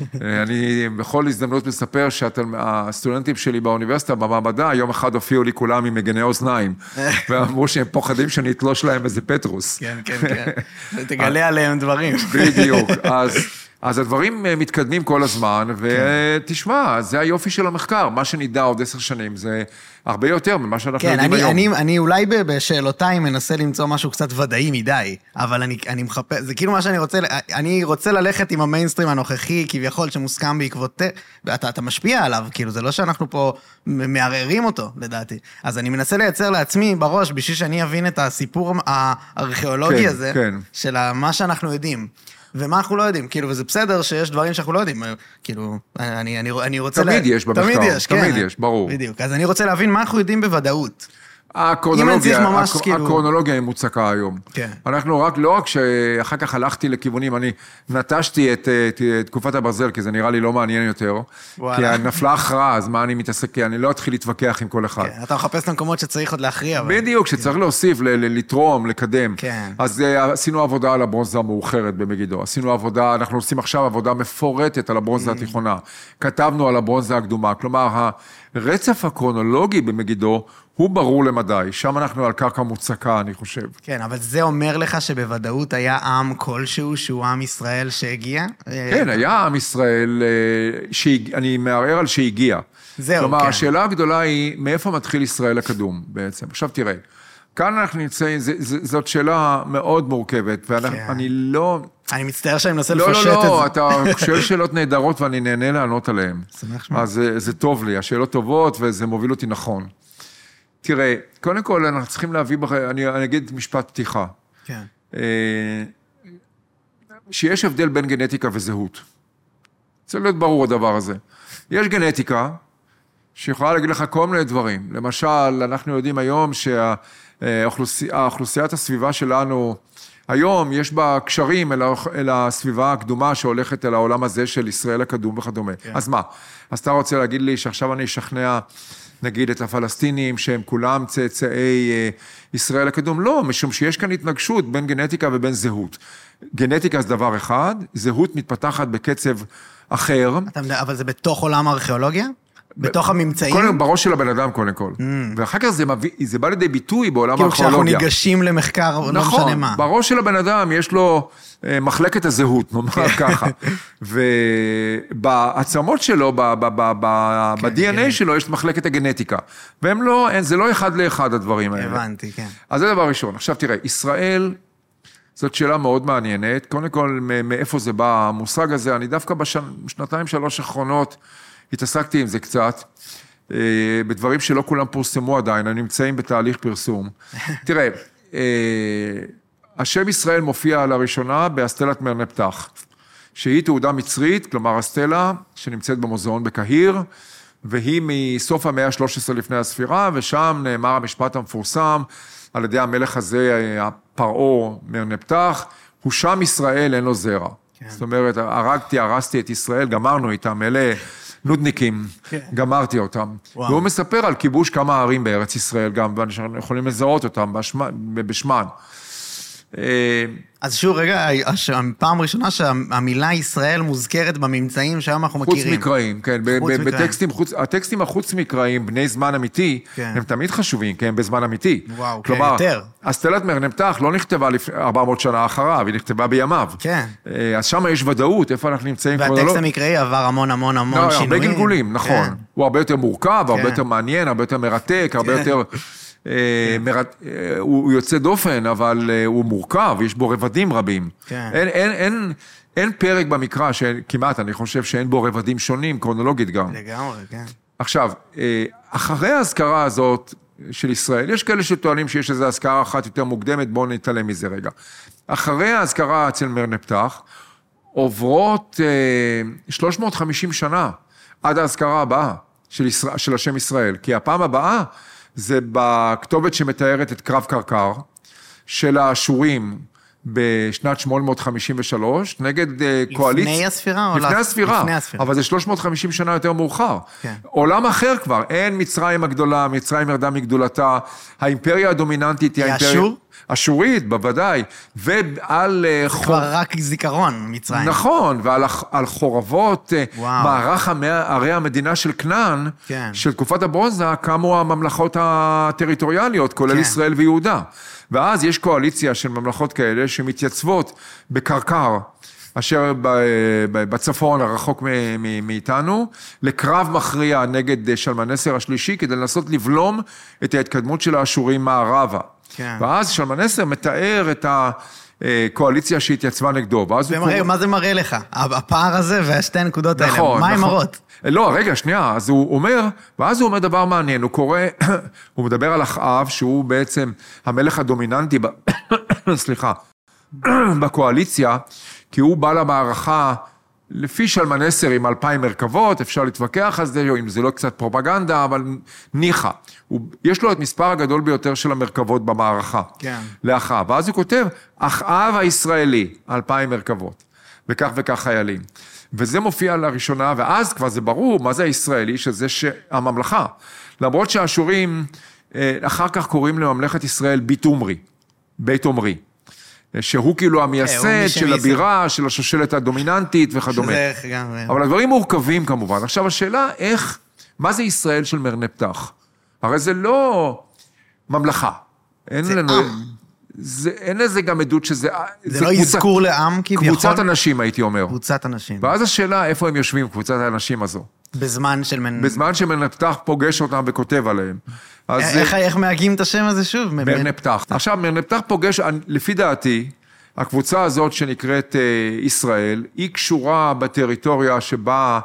אני בכל הזדמנות מספר שהסטודנטים שלי באוניברסיטה, במעבדה, יום אחד הופיעו לי כולם עם מגני אוזניים, ואמרו שהם פוחדים שאני אתלוש להם איזה פטרוס. כן, כן, כן. תגלה עליהם דברים. בדיוק. אז... אז הדברים אה, מתקדמים כל הזמן, ותשמע, זה היופי של המחקר. מה שנדע עוד עשר שנים זה הרבה יותר ממה שאנחנו כן, יודעים אני, היום. כן, אני, אני אולי בשאלותיי מנסה למצוא משהו קצת ודאי מדי, אבל אני, אני מחפש, זה כאילו מה שאני רוצה, אני רוצה ללכת עם המיינסטרים הנוכחי, כביכול, שמוסכם בעקבות... ואתה אתה משפיע עליו, כאילו, זה לא שאנחנו פה מערערים אותו, לדעתי. אז אני מנסה לייצר לעצמי בראש, בשביל שאני אבין את הסיפור הארכיאולוגי כן, הזה, כן. של מה שאנחנו יודעים. ומה אנחנו לא יודעים, כאילו, וזה בסדר שיש דברים שאנחנו לא יודעים, כאילו, אני, אני, אני רוצה... תמיד לה... יש במחקר, תמיד יש, כן. תמיד יש, ברור. בדיוק, אז אני רוצה להבין מה אנחנו יודעים בוודאות. הקרונולוגיה, ממש, הק- כאילו- הקרונולוגיה היא מוצקה היום. כן. אנחנו רק, לא רק שאחר כך הלכתי לכיוונים, אני נטשתי את, את, את תקופת הברזל, כי זה נראה לי לא מעניין יותר. וואלה. כי נפלה הכרעה, אז מה אני מתעסק? כי אני לא אתחיל להתווכח עם כל אחד. כן, אתה מחפש את המקומות שצריך עוד להכריע. אבל- בדיוק, שצריך להוסיף, ל- ל- לתרום, לקדם. כן. אז אה, עשינו עבודה על הברונזה המאוחרת במגידו. עשינו עבודה, אנחנו עושים עכשיו עבודה מפורטת על Mm. הברונזה התיכונה. כתבנו על הברונזה הקדומה. כלומר, הרצף הקרונולוגי במגידו הוא ברור למדי. שם אנחנו על קרקע מוצקה, אני חושב. כן, אבל זה אומר לך שבוודאות היה עם כלשהו שהוא עם ישראל שהגיע? כן, היה עם ישראל, אה, שהג... אני מערער על שהגיע. זהו, כלומר, כן. השאלה הגדולה היא, מאיפה מתחיל ישראל הקדום בעצם? עכשיו תראה, כאן אנחנו נמצאים, זאת שאלה מאוד מורכבת, ואני כן. לא... אני מצטער שאני מנסה לא, לפשט לא, את זה. לא, אתה שואל שאלות נהדרות ואני נהנה לענות עליהן. שמח לשמוע. אז זה, זה טוב לי, השאלות טובות וזה מוביל אותי נכון. תראה, קודם כל אנחנו צריכים להביא. אני, אני אגיד משפט פתיחה. כן. אה, שיש הבדל בין גנטיקה וזהות. צריך להיות ברור הדבר הזה. יש גנטיקה שיכולה להגיד לך כל מיני דברים. למשל, אנחנו יודעים היום שהאוכלוסיית הסביבה שלנו, היום יש בה קשרים אל, אל הסביבה הקדומה שהולכת אל העולם הזה של ישראל הקדום וכדומה. כן. אז מה? אז אתה רוצה להגיד לי שעכשיו אני אשכנע, נגיד, את הפלסטינים שהם כולם צאצאי אה, ישראל הקדום? לא, משום שיש כאן התנגשות בין גנטיקה ובין זהות. גנטיקה זה דבר אחד, זהות מתפתחת בקצב אחר. אתה אבל זה בתוך עולם הארכיאולוגיה? בתוך הממצאים? קודם בראש של הבן אדם קודם כל. ואחר כך זה, מביא, זה בא לידי ביטוי בעולם Mm. כאילו כשאנחנו הארכיאולוגיה. ניגשים למחקר, לא משנה נכון, מה. בראש של הבן אדם יש לו אה, מחלקת הזהות, נאמר כן. ככה. ובעצמות שלו, כן, ב-DNA שלו, יש מחלקת הגנטיקה. והם לא, אין- זה לא אחד לאחד הדברים האלה. הבנתי, כן. אז זה דבר ראשון. עכשיו תראה, ישראל, זאת שאלה מאוד מעניינת. קודם כל, מאיפה זה בא המושג הזה? אני דווקא בשנתיים, שלוש האחרונות התעסקתי עם זה קצת, אה, בדברים שלא כולם פורסמו עדיין, הם נמצאים בתהליך פרסום. תראה, אה, השם ישראל מופיע לראשונה באסטלת מרנפתח, שהיא תעודה מצרית, כלומר אסטלה שנמצאת במוזיאון בקהיר, והיא מסוף המאה ה-13 לפני הספירה, ושם נאמר המשפט המפורסם על ידי המלך הזה, פרעה מרנפתח, הוא שם ישראל, אין לו זרע. כן. זאת אומרת, הרגתי, הרסתי את ישראל, גמרנו איתם, אלה נודניקים, כן. גמרתי אותם. וואו. והוא מספר על כיבוש כמה ערים בארץ ישראל גם, ואנחנו יכולים לזהות אותם בשמן- אז שוב, רגע, פעם ראשונה שהמילה ישראל מוזכרת בממצאים שהיום אנחנו חוץ מכירים. מקראיים, כן, חוץ מקראיים. בטקסטים, חוץ, הטקסטים החוץ מקראיים, בני זמן אמיתי, כן. הם תמיד חשובים, הם בזמן אמיתי. וואו, כן, כלומר, יותר. אסטלת מרנפתח לא נכתבה לפני 400 שנה אחריו, היא נכתבה בימיו. כן. אה, אז שם יש ודאות, איפה אנחנו נמצאים. והטקסט כרונולוג- המקראי עבר המון המון המון לא, שינויים. הרבה גלגולים, נכון. כן. הוא הרבה יותר מורכב, הרבה כן. יותר מעניין, הרבה יותר מרתק, הרבה כן. יותר... אה. אה, הוא יוצא דופן, אבל אה, הוא מורכב, יש בו רבדים רבים. כן. אין, אין, אין, אין פרק במקרא, שכמעט, אני חושב שאין בו רבדים שונים, קרונולוגית גם. לגמרי, כן. עכשיו, אחרי האזכרה הזאת של ישראל, יש כאלה שטוענים שיש איזו אזכרה אחת יותר מוקדמת, בואו נתעלם מזה רגע. אחרי האזכרה אצל מרנפתח, עוברות אה, 350 שנה עד האזכרה הבאה של, ישראל, של השם ישראל, כי הפעם הבאה זה בכתובת שמתארת את קרב קרקר של האשורים בשנת 853, נגד קואליציה... לפני הספירה או לפני לא? הספירה. לפני הספירה. אבל זה 350 שנה יותר מאוחר. כן. עולם אחר כבר, אין מצרים הגדולה, מצרים ירדה מגדולתה, האימפריה הדומיננטית היא היא האימפריה... אשור? אשורית, בוודאי. ועל אה, חור... כבר רק זיכרון, מצרים. נכון, ועל על חורבות אה, וואו. מערך המאה- ערי המדינה של כנען, כן. של תקופת הברונזה, קמו הממלכות הטריטוריאליות, כולל כן. ישראל ויהודה. ואז יש קואליציה של ממלכות כאלה שמתייצבות בקרקר. אשר ב- בצפון, הרחוק מאיתנו, לקרב מכריע נגד אה, שלמנסר השלישי, כדי לנסות לבלום את ההתקדמות של האשורים מערבה. כן. ואז שלמנסר מתאר את הקואליציה שהתייצבה נגדו, ואז הוא קורא- מה זה מראה לך? הפער הזה והשתי הנקודות האלה, נכון, מה הם נכון. מראות? לא, רגע, שנייה, אז הוא אומר, ואז הוא אומר דבר מעניין, הוא קורא, הוא מדבר על אחאב, שהוא בעצם המלך הדומיננטי, ב... סליחה, בקואליציה, כי הוא בא למערכה לפי שלמנסר עם אלפיים מרכבות, אפשר להתווכח על זה, או אם זה לא קצת פרופגנדה, אבל ניחא. הוא, יש לו את מספר הגדול ביותר של המרכבות במערכה. כן. לאחאב. ואז הוא כותב, אחאב הישראלי, אלפיים מרכבות, וכך וכך חיילים. וזה מופיע לראשונה, ואז כבר זה ברור מה זה הישראלי, שזה הממלכה. למרות שהאשורים אה, אחר כך קוראים לממלכת ישראל בית עומרי, בית עומרי. שהוא כאילו המייסד אה, של הבירה, של השושלת הדומיננטית וכדומה. לגמרי. אבל הדברים מורכבים כמובן. עכשיו השאלה איך, מה זה ישראל של מרנה פתח? הרי זה לא ממלכה. אין זה לנו... עם. זה, אין לזה גם עדות שזה... זה לא אזכור לעם כביכול. קבוצת אנשים, הייתי אומר. קבוצת אנשים. ואז השאלה, איפה הם יושבים, קבוצת האנשים הזו? בזמן של מנ... בזמן שמרנה פתח פוגש אותם וכותב עליהם. אז איך, איך מהגים את השם הזה שוב? מ- מרנה פתח. עכשיו, מרנה פתח פוגש, לפי דעתי, הקבוצה הזאת שנקראת אה, ישראל, היא קשורה בטריטוריה שבה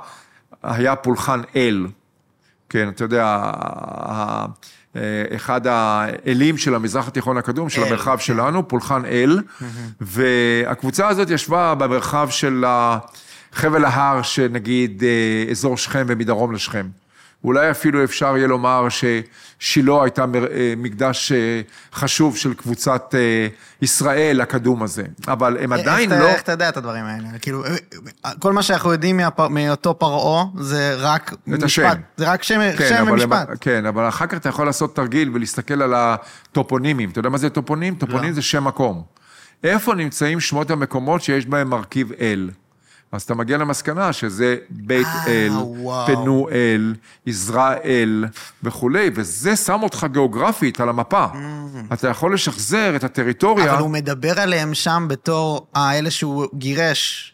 היה פולחן אל. כן, אתה יודע, אה, אחד האלים של המזרח התיכון הקדום, של אל, המרחב כן. שלנו, פולחן אל, והקבוצה הזאת ישבה במרחב של חבל ההר, שנגיד אה, אזור שכם ומדרום לשכם. אולי אפילו אפשר יהיה לומר ששילה הייתה אה, מקדש אה, חשוב של קבוצת אה, ישראל הקדום הזה, אבל הם עדיין איך, לא... איך אתה יודע את הדברים האלה? כאילו, כל מה שאנחנו יודעים מהפר, מאותו פרעה זה רק את השם. זה רק שם, כן, שם ומשפט. הם, כן, אבל אחר כך אתה יכול לעשות תרגיל ולהסתכל על הטופונימים. אתה יודע מה זה טופונים? טופונים לא. זה שם מקום. איפה נמצאים שמות המקומות שיש בהם מרכיב אל? אז אתה מגיע למסקנה שזה בית אה, אל. פנואל, יזרעאל וכולי, וזה שם אותך גיאוגרפית על המפה. אתה יכול לשחזר את הטריטוריה. Mm. אבל הוא מדבר עליהם שם בתור האלה שהוא גירש,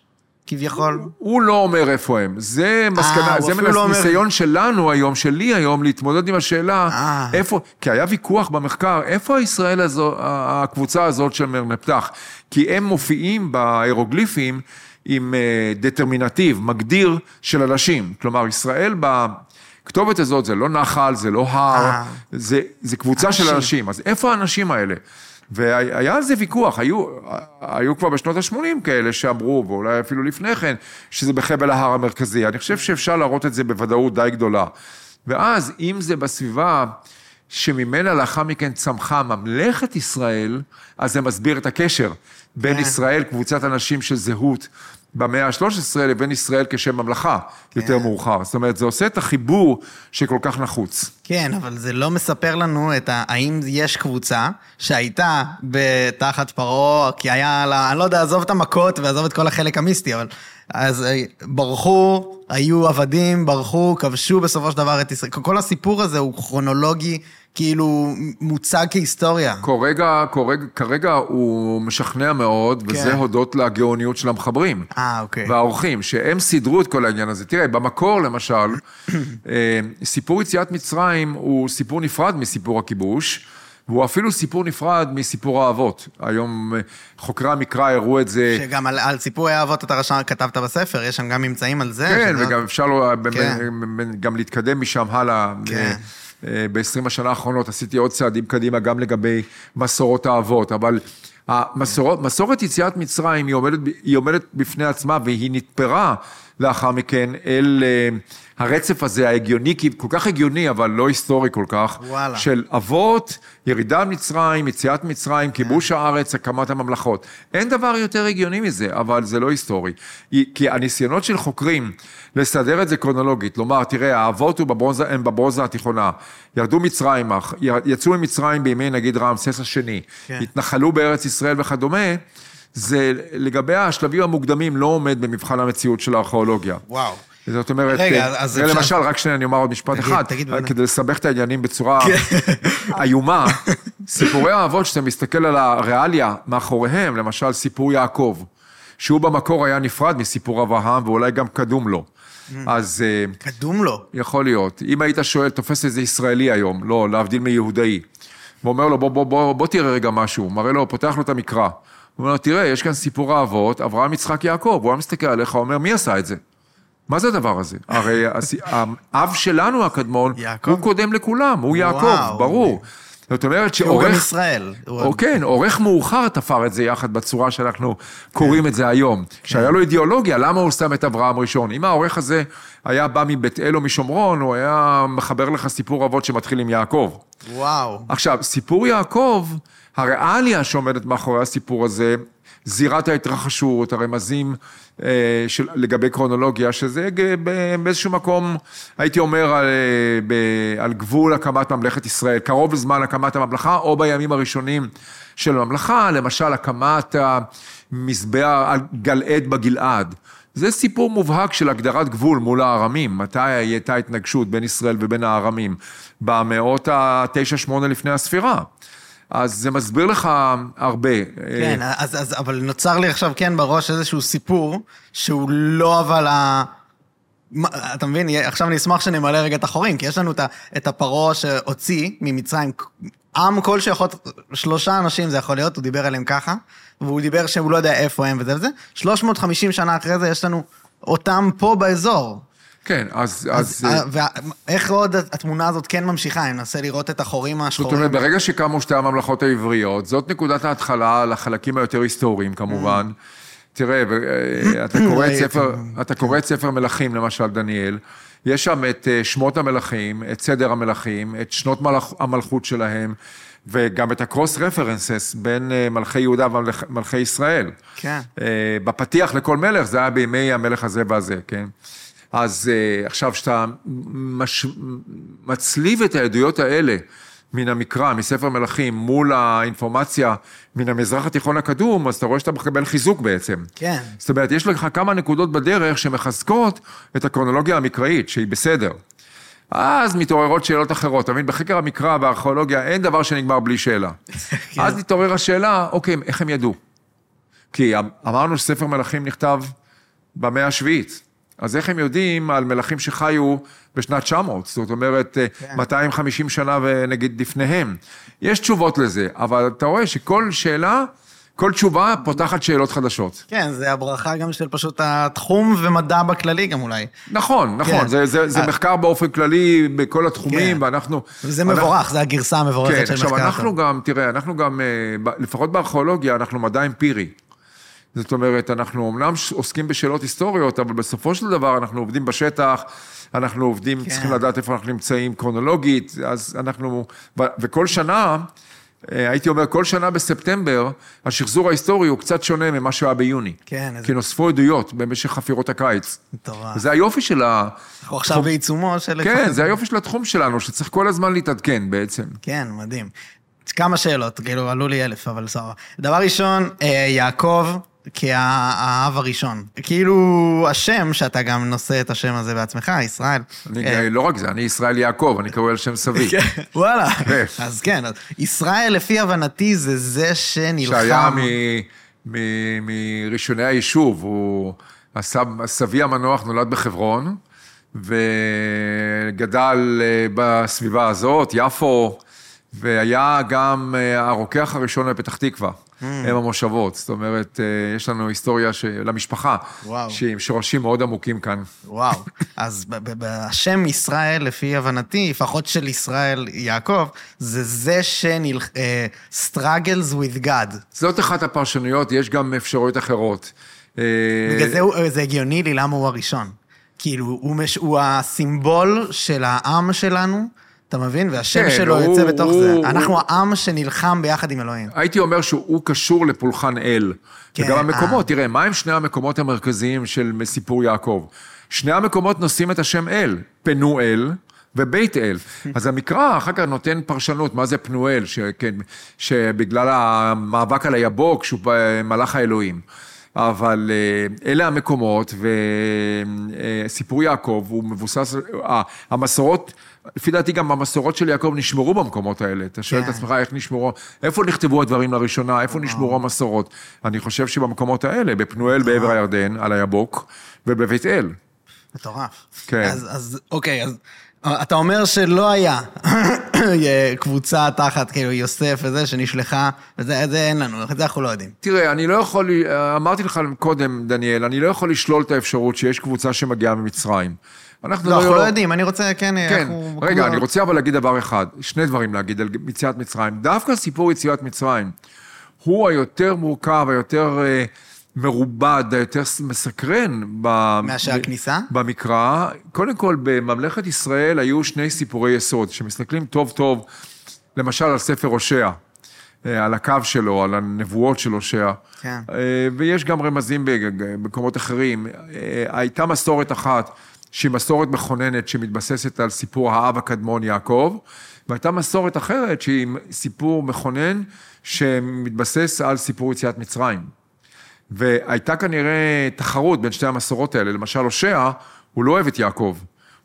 כביכול. הוא לא אומר איפה הם. זה מסקנה, הוא זה אפילו מנס, לא אומר- ניסיון שלנו היום, שלי היום, להתמודד עם השאלה, אה. איפה, כי היה ויכוח במחקר, איפה הישראל הזו, הקבוצה הזאת של מרנפתח? כי הם מופיעים בהירוגליפים עם אה, דטרמינטיב, מגדיר של אנשים. כלומר, ישראל בכתובת הזאת זה לא נחל, זה לא הר, אה. זה, זה קבוצה אנשים. של אנשים. אז איפה האנשים האלה? והיה על זה ויכוח, היו, היו כבר בשנות ה-80 כאלה שאמרו, ואולי אפילו לפני כן, שזה בחבל ההר המרכזי. אני חושב שאפשר להראות את זה בוודאות די גדולה. ואז, אם זה בסביבה שממנה לאחר מכן צמחה ממלכת ישראל, אז זה מסביר את הקשר בין כן. ישראל, קבוצת אנשים של זהות, במאה ה-13 לבין ישראל כשם ממלכה, יותר מאוחר. זאת אומרת, זה עושה את החיבור שכל כך נחוץ. כן, אבל זה לא מספר לנו את ה... האם יש קבוצה שהייתה בתחת פרעה, כי היה לה... אני לא יודע, עזוב את המכות ועזוב את כל החלק המיסטי, אבל... אז אה, ברחו, היו עבדים, ברחו, כבשו בסופו של דבר את ישראל. כל הסיפור הזה הוא כרונולוגי, כאילו מוצג כהיסטוריה. כרגע, כרגע, כרגע הוא משכנע מאוד, וזה כן. הודות לגאוניות של המחברים. אה, אוקיי. והאורחים, שהם סידרו את כל העניין הזה. תראה, במקור למשל, אה, סיפור יציאת מצרים הוא סיפור נפרד מסיפור הכיבוש, והוא אפילו סיפור נפרד מסיפור האבות. היום אה, חוקרי המקרא הראו את זה. שגם על, על סיפורי האבות אתה רשם, כתבת בספר, יש שם גם ממצאים על זה. כן, שזה- וגם אפשר לו, כן. גם להתקדם משם הלאה. כן. ב-20 השנה האחרונות עשיתי עוד צעדים קדימה גם לגבי מסורות האבות, אבל המסורות, מסורת יציאת מצרים היא עומדת, היא עומדת בפני עצמה והיא נתפרה לאחר מכן אל אה, הרצף הזה ההגיוני, כי כל כך הגיוני, אבל לא היסטורי כל כך, וואלה. של אבות, ירידה ממצרים, יציאת מצרים, כיבוש הארץ, הקמת הממלכות. אין דבר יותר הגיוני מזה, אבל זה לא היסטורי. כי הניסיונות של חוקרים לסדר את זה קרונולוגית, לומר, תראה, האבות הוא בברונזה, הם בברונזה התיכונה, ירדו מצרימה, יצאו ממצרים בימי נגיד רעמסס השני, כן. התנחלו בארץ ישראל וכדומה, זה לגבי השלבים המוקדמים לא עומד במבחן המציאות של הארכיאולוגיה. וואו. זאת אומרת, רגע, אה, אז זה אפשר- למשל, רק שנייה, אני אומר עוד משפט תגיד, אחד, תגיד, בוודאי. כדי לסבך את העניינים בצורה כן. איומה, סיפורי האבות, שאתה מסתכל על הריאליה מאחוריהם, למשל סיפור יעקב, שהוא במקור היה נפרד מסיפור אברהם ואולי גם קדום לו. Mm. אז אה, קדום לו. יכול להיות. אם היית שואל, תופס איזה ישראלי היום, לא, להבדיל מיהודאי, ואומר לו, בוא, בוא, בוא, בוא תראה רגע משהו, מראה לו, פותח לו את המקרא. הוא אומר תראה, יש כאן סיפור האבות, אברהם, יצחק, יעקב. הוא היה מסתכל עליך, אומר, מי עשה את זה? מה זה הדבר הזה? הרי האב שלנו הקדמון, יעקב? הוא קודם לכולם, הוא יעקב, וואו. ברור. זאת אומרת כי הוא גם שעורך... ישראל. או כן, עורך מאוחר תפר את זה יחד בצורה שאנחנו קוראים את זה היום. שהיה לו אידיאולוגיה, למה הוא שם את אברהם ראשון? אם העורך הזה היה בא מבית אל או משומרון, הוא היה מחבר לך סיפור אבות שמתחיל עם יעקב. וואו. עכשיו, סיפור יעקב, הריאליה שעומדת מאחורי הסיפור הזה, זירת ההתרחשות, הרמזים אה, של, לגבי קרונולוגיה, שזה באיזשהו מקום, הייתי אומר, על, אה, ב, על גבול הקמת ממלכת ישראל, קרוב לזמן הקמת הממלכה, או בימים הראשונים של הממלכה, למשל הקמת המזבח גלעד בגלעד. זה סיפור מובהק של הגדרת גבול מול הארמים, מתי הייתה התנגשות בין ישראל ובין הארמים, במאות ה-9-8 לפני הספירה. אז זה מסביר לך הרבה. כן, אז, אז, אבל נוצר לי עכשיו כן בראש איזשהו סיפור, שהוא לא אבל ה... מה, אתה מבין? עכשיו אני אשמח שנמלא רגע את החורים, כי יש לנו את הפרעה שהוציא ממצרים, עם כלשהו יכול, שלושה אנשים זה יכול להיות, הוא דיבר עליהם ככה, והוא דיבר שהוא לא יודע איפה הם וזה וזה, 350 שנה אחרי זה יש לנו אותם פה באזור. כן, אז... אז, אז אז ואיך עוד התמונה הזאת כן ממשיכה? אני מנסה לראות את החורים זאת השחורים. אומרת, ברגע שקמו שתי הממלכות העבריות, זאת נקודת ההתחלה לחלקים היותר היסטוריים כמובן. תראה, ו- אתה קורא את ספר, אתה קורא את ספר מלכים, למשל, דניאל, יש שם את אה, שמות המלכים, את סדר המלכים, את שנות מלכ- המלכות שלהם, וגם את הקרוס רפרנסס בין אה, מלכי יהודה ומלכי ישראל. כן. אה, בפתיח לכל מלך, זה היה בימי המלך הזה והזה, כן? אז אה, עכשיו, כשאתה מש... מצליב את העדויות האלה מן המקרא, מספר מלכים, מול האינפורמציה מן המזרח התיכון הקדום, אז אתה רואה שאתה מקבל חיזוק בעצם. כן. זאת אומרת, יש לך כמה נקודות בדרך שמחזקות את הקרונולוגיה המקראית, שהיא בסדר. אז מתעוררות שאלות אחרות, אתה מבין? בחקר המקרא והארכיאולוגיה אין דבר שנגמר בלי שאלה. כן. אז מתעורר השאלה, אוקיי, איך הם ידעו? כי אמרנו שספר מלכים נכתב במאה השביעית. אז איך הם יודעים על מלכים שחיו בשנת 900? זאת אומרת, כן. 250 שנה ונגיד לפניהם. יש תשובות לזה, אבל אתה רואה שכל שאלה, כל תשובה פותחת שאלות חדשות. כן, זה הברכה גם של פשוט התחום ומדע בכללי גם אולי. נכון, נכון, כן. זה, זה, זה אה. מחקר באופן כללי בכל התחומים, כן. ואנחנו... אנחנו- מבורך, זה הגרסה המבורכת כן, של עכשיו מחקר. אנחנו גם, תראה, אנחנו גם, אה, לפחות בארכיאולוגיה, אנחנו מדע אמפירי. זאת אומרת, אנחנו אמנם עוסקים בשאלות היסטוריות, אבל בסופו של דבר אנחנו עובדים בשטח, אנחנו עובדים, כן. צריכים לדעת איפה אנחנו נמצאים קרונולוגית, אז אנחנו, ו- וכל שנה, אה, הייתי אומר, כל שנה בספטמבר, השחזור ההיסטורי הוא קצת שונה ממה שהיה ביוני. כן, כי נוספו עדויות במשך חפירות הקיץ. מטורף. זה היופי של ה... אנחנו עכשיו בעיצומו של... כן, זה היופי של התחום שלנו, שצריך כל הזמן להתעדכן בעצם. כן, מדהים. כמה שאלות, כאילו, עלו לי אלף, אבל סבבה. דבר ראשון, אה, יעקב, כהאב הראשון. כאילו, השם, שאתה גם נושא את השם הזה בעצמך, ישראל. אני, אה, לא רק זה, אני ישראל יעקב, אני קורא על שם סבי. כן, וואלה. אז כן, ישראל, לפי הבנתי, זה זה שנלחם. שהיה מראשוני היישוב, הוא, סבי המנוח נולד בחברון, וגדל אה, בסביבה הזאת, יפו, והיה גם אה, הרוקח הראשון בפתח תקווה. הם המושבות. זאת אומרת, אה, יש לנו היסטוריה של המשפחה, וואו. שעם שורשים מאוד עמוקים כאן. וואו. אז בשם ישראל, לפי הבנתי, לפחות של ישראל יעקב, זה זה שנלח... אה, struggles with God. זאת אחת הפרשנויות, יש גם אפשרויות אחרות. אה, בגלל זה הוא- זה הגיוני לי למה הוא הראשון. כאילו, הוא, מש... הוא הסימבול של העם שלנו, אתה מבין? והשם כן, שלו הוא- יוצא בתוך הוא- זה. הוא- אנחנו העם שנלחם ביחד עם אלוהים. הייתי אומר שהוא קשור לפולחן אל. כן, וגם המקומות, אה. תראה, מה הם שני המקומות המרכזיים של סיפור יעקב? שני המקומות נושאים את השם אל, פנואל ובית אל. אז המקרא אחר כך נותן פרשנות, מה זה פנואל, שכן, שבגלל המאבק על היבוק, שהוא מלאך האלוהים. אבל אה, אלה המקומות, וסיפור יעקב הוא מבוסס, אה, המסורות, לפי דעתי גם המסורות של יעקב נשמרו במקומות האלה. אתה שואל את כן. עצמך איך נשמרו, איפה נכתבו הדברים לראשונה, איפה נשמרו המסורות. אני חושב שבמקומות האלה, בפנואל בעבר הירדן, על היבוק, ובבית אל. מטורף. כן. אז, אז אוקיי, אז אה, אתה אומר שלא היה קבוצה תחת כאילו יוסף וזה שנשלחה, וזה זה אין לנו, את זה אנחנו לא יודעים. תראה, אני לא יכול, אמרתי לך קודם, דניאל, אני לא יכול לשלול את האפשרות שיש קבוצה שמגיעה ממצרים. אנחנו לא, אנחנו לא יודעים, אני רוצה, כן, כן, אנחנו... רגע, אני רוצה אבל להגיד דבר אחד, שני דברים להגיד על יציאת מצרים. דווקא סיפור יציאת מצרים הוא היותר מורכב, היותר אה, מרובד, היותר מסקרן. ב- מאשר הכניסה? במקרא. קודם כל, בממלכת ישראל היו שני סיפורי יסוד, שמסתכלים טוב טוב, למשל על ספר הושע, אה, על הקו שלו, על הנבואות של הושע. כן. אה, ויש גם רמזים במקומות אחרים. הייתה מסורת אחת, שהיא מסורת מכוננת, שמתבססת על סיפור האב הקדמון יעקב, והייתה מסורת אחרת, שהיא סיפור מכונן, שמתבסס על סיפור יציאת מצרים. והייתה כנראה תחרות בין שתי המסורות האלה. למשל, הושע, הוא לא אוהב את יעקב.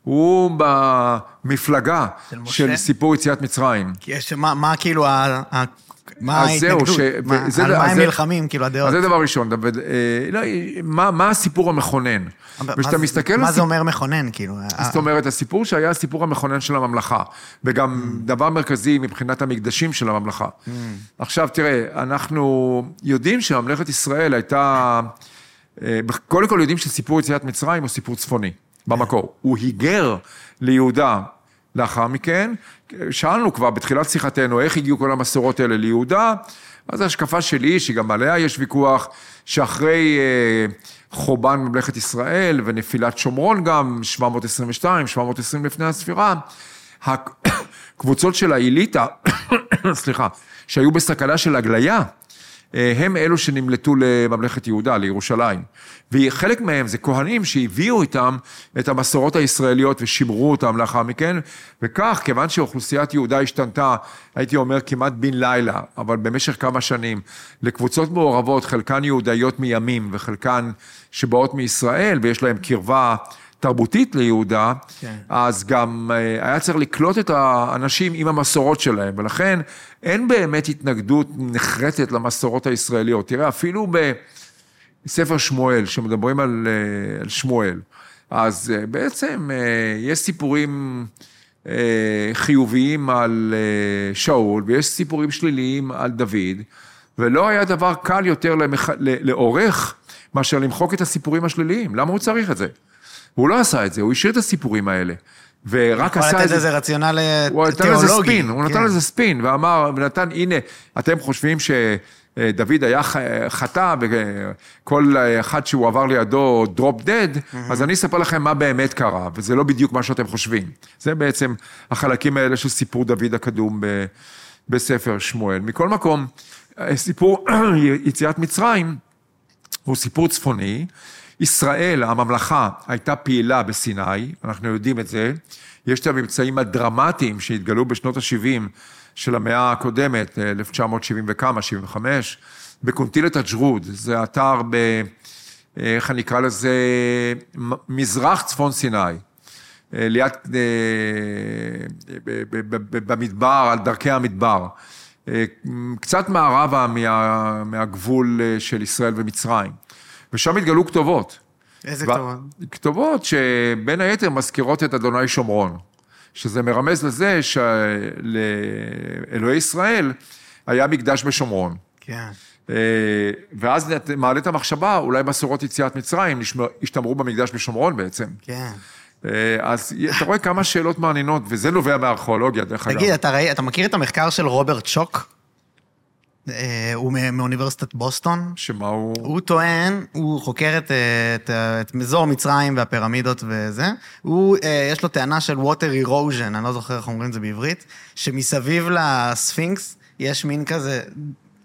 הוא במפלגה של? של סיפור יציאת מצרים. כי יש, מה, מה כאילו, מה ההתנגדות? ש- מה, וזה- על מה הם זה- נלחמים, כאילו, הדעות? אז זה דבר ראשון, דוד. אה, לא, מה, מה הסיפור המכונן? וכשאתה מסתכל מה זה. אומר מכונן, כאילו? זאת אומרת, הסיפור שהיה הסיפור המכונן של הממלכה, וגם דבר מרכזי מבחינת המקדשים של הממלכה. עכשיו, תראה, אנחנו יודעים שממלכת ישראל הייתה... אה, קודם כל יודעים שסיפור יציאת מצרים הוא סיפור צפוני, במקור. הוא היגר ליהודה לאחר מכן. שאלנו כבר בתחילת שיחתנו איך הגיעו כל המסורות האלה ליהודה, אז ההשקפה שלי, שגם עליה יש ויכוח, שאחרי אה, חורבן ממלכת ישראל ונפילת שומרון גם, 722, 720 לפני הספירה, הקבוצות של האליטה, סליחה, שהיו בסכנה של הגליה, הם אלו שנמלטו לממלכת יהודה, לירושלים. וחלק מהם זה כהנים שהביאו איתם את המסורות הישראליות ושימרו אותם לאחר מכן, וכך, כיוון שאוכלוסיית יהודה השתנתה, הייתי אומר כמעט בן לילה, אבל במשך כמה שנים, לקבוצות מעורבות, חלקן יהודאיות מימים וחלקן שבאות מישראל ויש להן קרבה תרבותית ליהודה, כן. אז גם אה, היה צריך לקלוט את האנשים עם המסורות שלהם, ולכן אין באמת התנגדות נחרצת למסורות הישראליות. תראה, אפילו בספר שמואל, שמדברים על, אה, על שמואל, אז אה, בעצם יש סיפורים חיוביים על שאול, ויש סיפורים שליליים על דוד, ולא היה דבר קל יותר למח... לעורך מאשר למחוק את הסיפורים השליליים. למה הוא צריך את זה? הוא לא עשה את זה, הוא השאיר את הסיפורים האלה. ורק עשה את זה... רציונל אה, הוא נתן תיאולוגי. לזה ספין, הוא נתן כן. לזה ספין, ואמר, ונתן, הנה, אתם חושבים שדוד היה ח- חטא, וכל אחד שהוא עבר לידו דרופ דד, אז אני אספר לכם מה באמת קרה, וזה לא בדיוק מה שאתם חושבים. זה בעצם החלקים האלה של סיפור דוד הקדום ב- בספר שמואל. מכל מקום, סיפור יציאת מצרים הוא סיפור צפוני. ישראל, הממלכה, הייתה פעילה בסיני, אנחנו יודעים את זה. יש את הממצאים הדרמטיים שהתגלו בשנות ה-70 של המאה הקודמת, 1970 וכמה, 75, בכונתילת עג'רוד, זה אתר ב... איך אני אקרא לזה? מזרח צפון סיני. אה, ליד, אה, במדבר, על דרכי המדבר. אה, קצת מערבה מה, מהגבול אה, של ישראל ומצרים. ושם התגלו כתובות. איזה ו- כתובות? כתובות שבין היתר מזכירות את אדוני שומרון, שזה מרמז לזה שלאלוהי ישראל היה מקדש בשומרון. כן. אה, ואז מעלה את המחשבה, אולי מסורות יציאת מצרים השתמרו במקדש בשומרון בעצם. כן. אה, אז אתה רואה כמה שאלות מעניינות, וזה נובע מהארכיאולוגיה, דרך אגב. תגיד, אתה, ראי, אתה מכיר את המחקר של רוברט שוק? אה, הוא מאוניברסיטת בוסטון. שמה הוא... הוא טוען, הוא חוקר את, אה, את, אה, את אזור מצרים והפירמידות וזה, הוא, יש לו טענה של water erosion, אני לא זוכר איך אומרים את זה בעברית, שמסביב לספינקס יש מין כזה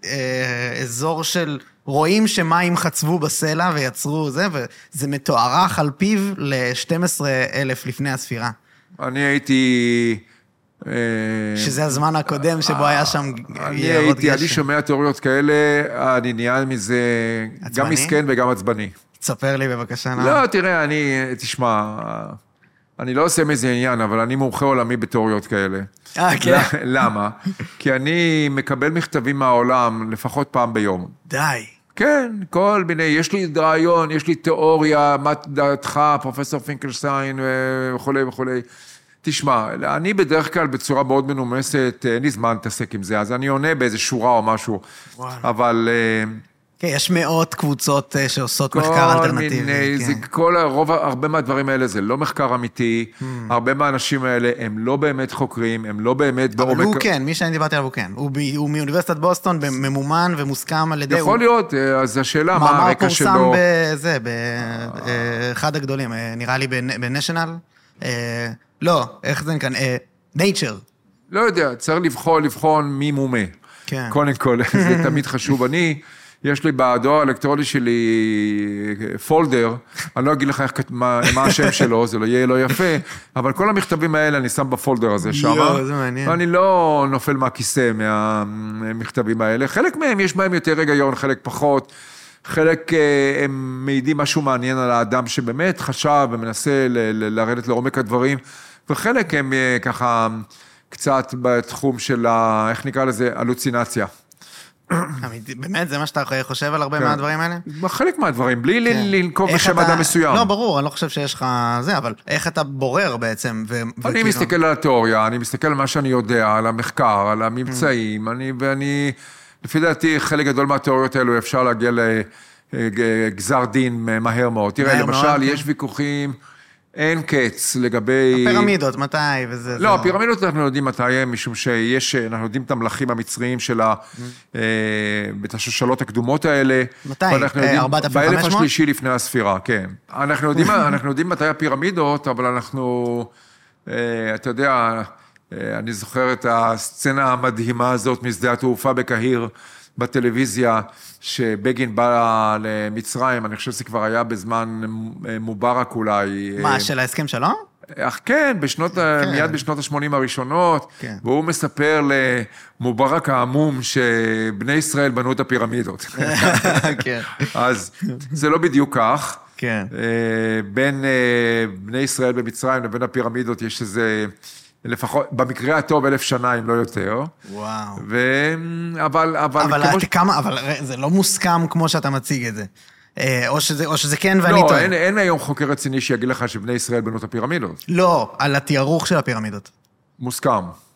אה, אזור של, רואים שמים חצבו בסלע ויצרו זה, וזה מתוארך על פיו ל-12 אלף לפני הספירה. אני הייתי... אה, שזה הזמן הקודם שבו היה שם אני יערות הייתי, אני גשם. שומע תיאוריות כאלה, אני נהיה מזה גם? מסכן וגם עצבני. תספר לי בבקשה. לא, תראה, אני, תשמע, אני לא עושה מזה עניין, אבל אני מומחה עולמי בתיאוריות כאלה. אה, כן? למה? כי אני מקבל מכתבים מהעולם לפחות פעם ביום. די. כן, כל מיני, יש לי רעיון, יש לי תיאוריה, מה דעתך, פרופסור פינקלשטיין וכולי וכולי. תשמע, אני בדרך כלל בצורה מאוד מנומסת, אין לי זמן להתעסק עם זה, אז אני עונה באיזה שורה או משהו. וואלה. אבל אה, כן, יש מאות קבוצות אה, שעושות מחקר אלטרנטיבי. כל מיני, כן. זה כל הרוב, הרבה מהדברים האלה זה לא מחקר אמיתי, Hmm. הרבה מהאנשים האלה הם לא באמת חוקרים, הם לא באמת אבל בעומק... הוא כן, מי שאני דיברתי עליו הוא כן. הוא, ב, הוא מאוניברסיטת בוסטון, ממומן ומוסכם על ידי... יכול הוא, להיות, אה, אז השאלה, מה מאמר הרקע פורסם שלו. בזה, באחד הגדולים, אה, נראה לי בנשיונל. לא, איך זה נקרא? Nature. לא יודע, צריך לבחון, לבחון מי ומה. כן. קודם כל, זה תמיד חשוב. אני, יש לי בדואר האלקטרוני שלי folder, אני לא אגיד לך איך, מה, מה השם שלו, זה לא יהיה לא יפה, אבל כל המכתבים האלה אני שם ב folder הזה שם. יואו, זה מעניין. ואני לא נופל מהכיסא מהמכתבים האלה. חלק מהם יש בהם יותר היגיון, חלק פחות. חלק אה, הם מעידים משהו מעניין על האדם שבאמת חשב ומנסה ל- ל- לרדת לעומק הדברים, וחלק הם אה, ככה קצת בתחום של, ה, איך נקרא לזה, הלוצינציה. באמת, זה מה שאתה חושב על הרבה כן. מהדברים האלה? חלק מהדברים, בלי כן. לנקוב בשם אתה- אדם מסוים. לא, ברור, אני לא חושב שיש לך זה, אבל איך אתה בורר בעצם? ו- אני וכאילו- מסתכל על התיאוריה, אני מסתכל על מה שאני יודע, על המחקר, על הממצאים, אני, ואני, לפי דעתי, חלק גדול מהתיאוריות האלו אפשר להגיע לגזר דין מהר מאוד. תראה, מהר מאוד, למשל, כן. יש ויכוחים אין קץ לגבי... פירמידות, מתי וזה... לא, זה הפירמידות אנחנו יודעים מתי הם, משום שיש, אנחנו יודעים את המלכים המצריים של ה... אה, את השושלות הקדומות האלה. מתי? ואנחנו אה, יודעים- 4,500? באלף השלישי לפני הספירה, כן. אנחנו יודעים, אנחנו יודעים מתי הפירמידות, אבל אנחנו, אה, אתה יודע, אה, אני זוכר את הסצנה המדהימה הזאת משדה התעופה בקהיר. בטלוויזיה, שבגין בא למצרים, אני חושב שזה כבר היה בזמן אה, מובארק אולי. מה, אה, של ההסכם שלום? אך כן, בשנות, כן. מיד בשנות ה-80 הראשונות, כן. והוא מספר למובארק העמום שבני ישראל בנו את הפירמידות. כן. אז זה לא בדיוק כך. כן. אה, בין אה, בני ישראל במצרים לבין הפירמידות יש איזה, לפחות, במקרה הטוב אלף שנה, אם לא יותר. וואו. ו... אבל, אבל, אבל כמו כמה, אבל זה לא מוסכם כמו שאתה מציג את זה. אה, או שזה, או שזה כן ואני לא, טועה. אין, אין היום חוקר רציני שיגיד לך שבני ישראל בנו את הפירמידות. לא, על התיארוך של הפירמידות. מוסכם.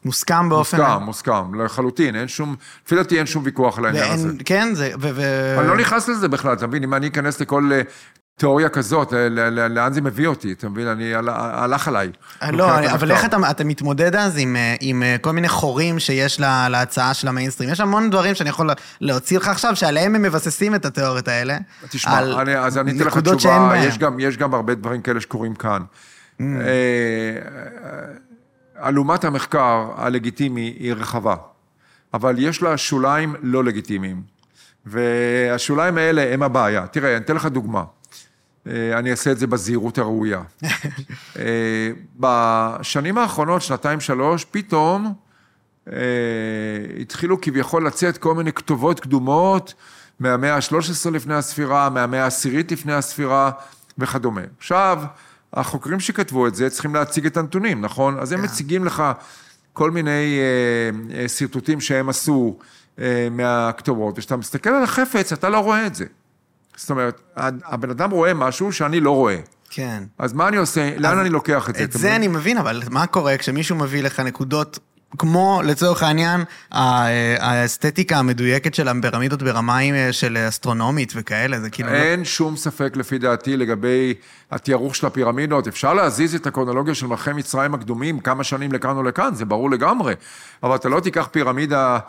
מוסכם באופן... מוסכם, מוסכם, לחלוטין, אין שום, לפי דעתי אין שום ויכוח על העניין הזה. ואין, כן, זה... ו, ו... אני לא נכנס לזה בכלל, אתה מבין? אם אני אכנס לכל אה, תיאוריה כזאת, לאן זה מביא אותי, אתה מבין? אני, הלך עליי. לא, מבחינת אני- אבל. איך אתה, אתה מתמודד אז עם, אה, עם אה, כל מיני חורים שיש לה, להצעה של המיינסטרים? יש המון דברים שאני יכול להוציא לך עכשיו, שעליהם הם מבססים את התיאוריות האלה. תשמע, על אני, אז אני אתן לך תשובה. יש גם, יש גם הרבה דברים כאלה שקורים כאן. Mm. אה, אלומת המחקר הלגיטימי היא רחבה, אבל יש לה שוליים לא לגיטימיים, והשוליים האלה הם הבעיה. תראה, אני אתן לך דוגמה. אה, אני אעשה את זה בזהירות הראויה. אה, בשנים האחרונות, שנתיים, שלוש, פתאום אה, התחילו כביכול לצאת כל מיני כתובות קדומות מהמאה ה-13 לפני הספירה, מהמאה העשירית לפני הספירה וכדומה. עכשיו, החוקרים שכתבו את זה צריכים להציג את הנתונים, נכון? אז הם מציגים לך כל מיני שרטוטים שהם עשו מהכתובות, וכשאתה מסתכל על החפץ, אתה לא רואה את זה. זאת אומרת, הבן אדם רואה משהו שאני לא רואה. כן. אז מה אני עושה? לאן אני לוקח את זה? את זה מבין? אני מבין, אבל מה קורה כשמישהו מביא לך נקודות, כמו לצורך העניין, ה- האסתטיקה המדויקת של הפירמידות ברמה אה, של אסטרונומית וכאלה, זה כאילו... לא- אין שום ספק לפי דעתי לגבי התיארוך של הפירמידות. אפשר להזיז את הקרונולוגיה של מלכי מצרים הקדומים כמה שנים לכאן או לכאן, זה ברור לגמרי. אבל אתה לא תיקח פירמידה,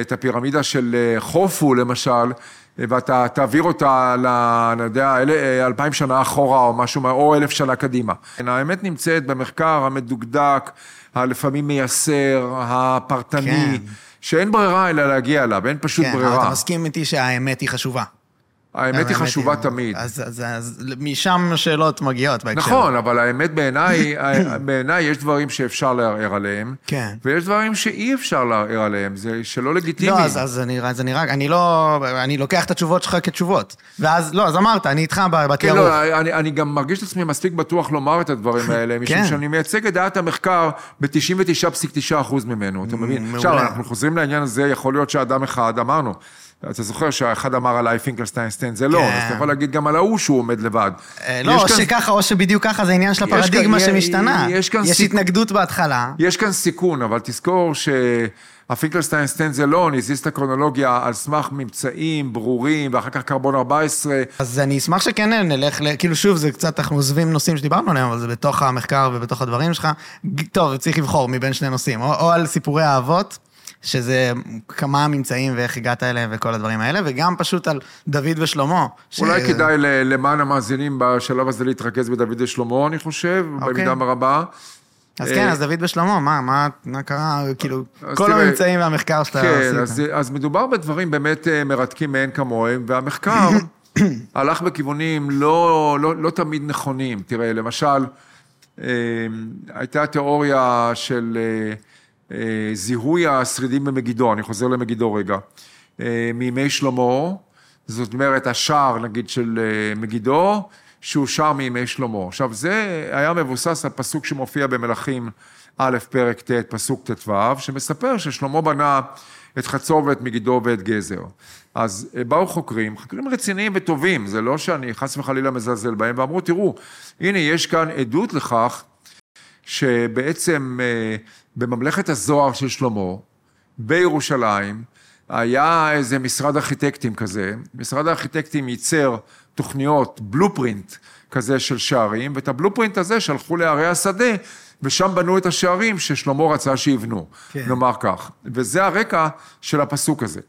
את הפירמידה של אה, חופו למשל, ואתה תעביר אותה, ל, אני יודע, אל- אלפיים שנה אחורה או משהו, או אלף שנה קדימה. האמת נמצאת במחקר המדוקדק, הלפעמים מייסר, הפרטני, כן. שאין ברירה אלא להגיע אליו, אין פשוט כן, ברירה. אתה מסכים איתי שהאמת היא חשובה. האמת היא חשובה תמיד. אז, אז, אז משם השאלות מגיעות בהקשר. נכון, אבל האמת בעיניי, בעיניי יש דברים שאפשר לערער עליהם, כן. ויש דברים שאי אפשר לערער עליהם, זה שלא לגיטימי. לא, אז, אז אני, אז אני רק, אני לא, אני לוקח את התשובות שלך כתשובות. ואז, לא, אז אמרת, אני איתך ב- כן, בתיארוך. לא, אני, אני גם מרגיש את עצמי מספיק בטוח לומר את הדברים האלה, משום כן. שאני מייצג את דעת המחקר ב-99.9% ממנו, אתה מבין? מעולה. עכשיו, אנחנו חוזרים לעניין הזה, יכול להיות שאדם אחד, אמרנו, אתה זוכר שאחד אמר עליי פינקלשטיין סטיין זה לא, כן. אז אתה יכול להגיד גם על ההוא שהוא עומד לבד. אה, לא, יש או שככה, או שבדיוק ככה, זה עניין של יש הפרדיגמה יש- שמשתנה. יש כאן יש סיכ- התנגדות בהתחלה. יש כאן סיכון, אבל תזכור שהפינקלשטיין סטנזלון הזיז את הקרונולוגיה על סמך ממצאים ברורים, ואחר כך קרבון 14. אז אני אשמח שכן נלך, ל- כאילו שוב, זה קצת, אנחנו עוזבים נושאים שדיברנו עליהם, אבל זה בתוך המחקר ובתוך הדברים שלך. טוב, צריך לבחור מבין שני נושאים, או, או על סיפורי האבות, שזה כמה הממצאים ואיך הגעת אליהם וכל הדברים האלה, וגם פשוט על דוד ושלמה. ש- אולי כדאי למען המאזינים בשלב הזה להתרכז בדוד ושלמה, אני חושב, אוקיי. במידה רבה. אז אה, כן, אז דוד ושלמה, מה, מה, מה קרה, כאילו, כל תראה, הממצאים והמחקר שאתה כן, עשית. אז, אז מדובר בדברים באמת אה, מרתקים מאין כמוהם, והמחקר הלך בכיוונים לא, לא, לא תמיד נכונים. תראה, למשל, אה, הייתה תיאוריה של אה, אה, זיהוי השרידים במגידו, אני חוזר למגידו רגע, אה, מימי שלמה, זאת אומרת, השער, נגיד, של אה, מגידו, שהוא שער מימי שלמה. עכשיו, זה היה מבוסס על פסוק שמופיע במלכים א', פרק ט', פסוק ט"ו, שמספר ששלמה בנה את חצור ואת מגידו ואת גזר. אז אה, באו חוקרים, חוקרים רציניים וטובים, זה לא שאני חס וחלילה מזלזל בהם, ואמרו, תראו, הנה, יש כאן עדות לכך שבעצם אה, בממלכת הזוהר של שלמה, בירושלים, היה איזה משרד ארכיטקטים כזה, משרד הארכיטקטים ייצר תוכניות, בלופרינט כזה של שערים, ואת הבלופרינט הזה שלחו לערי השדה, ושם בנו את השערים ששלמה רצה שיבנו, כן. נאמר כך. וזה הרקע של הפסוק הזה.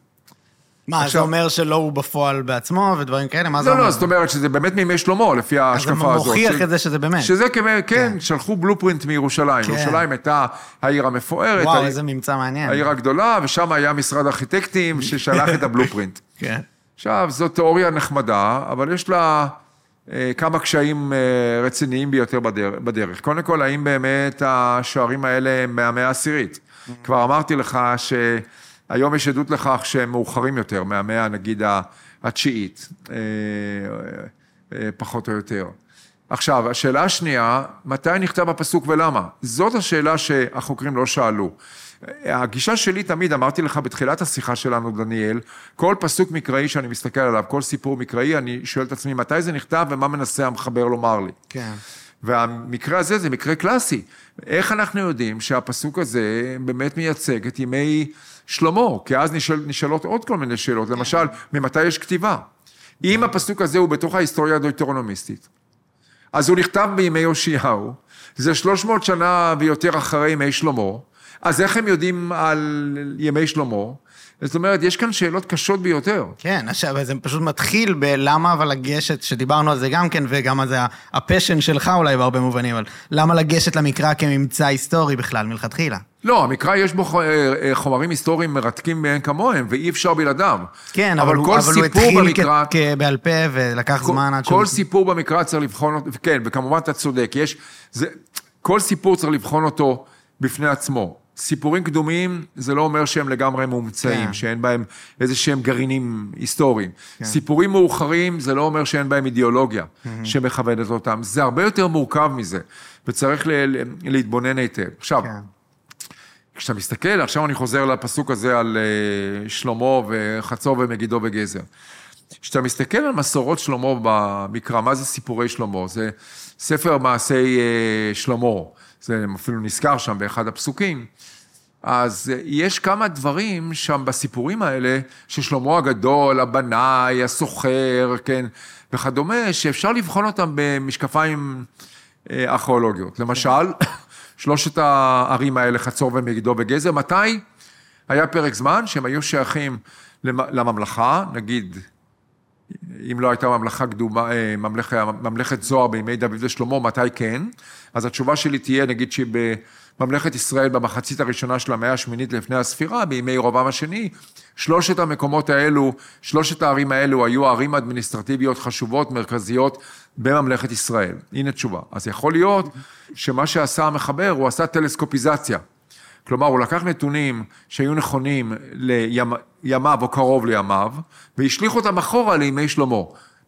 מה, זה עכשיו- אומר שלא הוא בפועל בעצמו ודברים כאלה? מה זה לא, אומר? לא, זאת אומרת שזה באמת מימי שלמה, לפי אז ההשקפה זה הזאת. מוכיח ש- את זה שזה באמת. שזה כמ- כן, שלחו בלופרינט מירושלים. כן. ירושלים הייתה העיר המפוארת, וואו, העיר- איזה ממצא מעניין. העיר הגדולה, ושם היה משרד ארכיטקטים ששלח את הבלופרינט. כן. עכשיו, זו תיאוריה נחמדה, אבל יש לה אה, כמה קשיים אה, רציניים ביותר בדרך, בדרך. קודם כל, האם באמת השערים האלה הם מהמאה העשירית? כבר אמרתי לך שהיום יש עדות לכך שהם מאוחרים יותר, מהמאה, נגיד, התשיעית, אה, אה, פחות או יותר. עכשיו, השאלה השנייה, מתי נכתב הפסוק ולמה? זאת השאלה שהחוקרים לא שאלו. הגישה שלי תמיד, אמרתי לך בתחילת השיחה שלנו, דניאל, כל פסוק מקראי שאני מסתכל עליו, כל סיפור מקראי, אני שואל את עצמי, מתי זה נכתב ומה מנסה המחבר לומר לי? כן. והמקרה הזה זה מקרה קלאסי. איך אנחנו יודעים שהפסוק הזה באמת מייצג את ימי שלמה? כי אז נשאל, נשאלות עוד כל מיני שאלות, למשל, ממתי יש כתיבה? אם הפסוק הזה הוא בתוך ההיסטוריה הדויטרונומיסטית, אז הוא נכתב בימי יאשיהו, זה 300 שנה ויותר אחרי ימי שלמה, אז איך הם יודעים על ימי שלמה? זאת אומרת, יש כאן שאלות קשות ביותר. כן, עכשיו, זה פשוט מתחיל בלמה אבל לגשת, שדיברנו על זה גם כן, וגם על זה הפשן שלך אולי בהרבה מובנים, אבל למה לגשת למקרא כממצא היסטורי בכלל, מלכתחילה? לא, המקרא יש בו אה, אה, חומרים היסטוריים מרתקים מאין כמוהם, ואי אפשר בלעדיו. כן, אבל, הוא, כל אבל הוא התחיל במקרא, כ- כבעל פה ולקח כל, זמן עד כל סיפור במקרא צריך לבחון אותו, כן, וכמובן אתה צודק, יש, זה, כל סיפור צריך לבחון אותו בפני עצמו. סיפורים קדומים, זה לא אומר שהם לגמרי מומצאים, כן. שאין בהם איזה שהם גרעינים היסטוריים. סיפורים מאוחרים, זה לא אומר שאין בהם אידיאולוגיה שמכוונת אותם. זה הרבה יותר מורכב מזה, וצריך ל- ל- להתבונן היטב. עכשיו, כן. כשאתה מסתכל, עכשיו אני חוזר לפסוק הזה על אה, שלמה וחצור ומגידו וגזר. כשאתה מסתכל על מסורות שלמה במקרא, מה זה סיפורי שלמה? זה ספר מעשי אה, שלמה, זה אפילו נזכר שם באחד הפסוקים. אז יש כמה דברים שם בסיפורים האלה, ששלמה הגדול, הבנאי, הסוחר, כן, וכדומה, שאפשר לבחון אותם במשקפיים אה, ארכיאולוגיות. למשל, שלושת הערים האלה, חצור ומגידו וגזר, מתי היה פרק זמן שהם היו שייכים למ- לממלכה, נגיד, אם לא הייתה ממלכה קדומה, אה, ממלכת, ממלכת זוהר בימי דוד ושלמה, מתי כן? אז התשובה שלי תהיה, נגיד שבממלכת ישראל במחצית הראשונה של המאה השמינית לפני הספירה, בימי ירובעם השני, שלושת המקומות האלו, שלושת הערים האלו היו ערים אדמיניסטרטיביות חשובות, מרכזיות, בממלכת ישראל. הנה תשובה. אז יכול להיות שמה שעשה המחבר, הוא עשה טלסקופיזציה. כלומר, הוא לקח נתונים שהיו נכונים לימיו או קרוב לימיו, והשליך אותם אחורה לימי שלמה,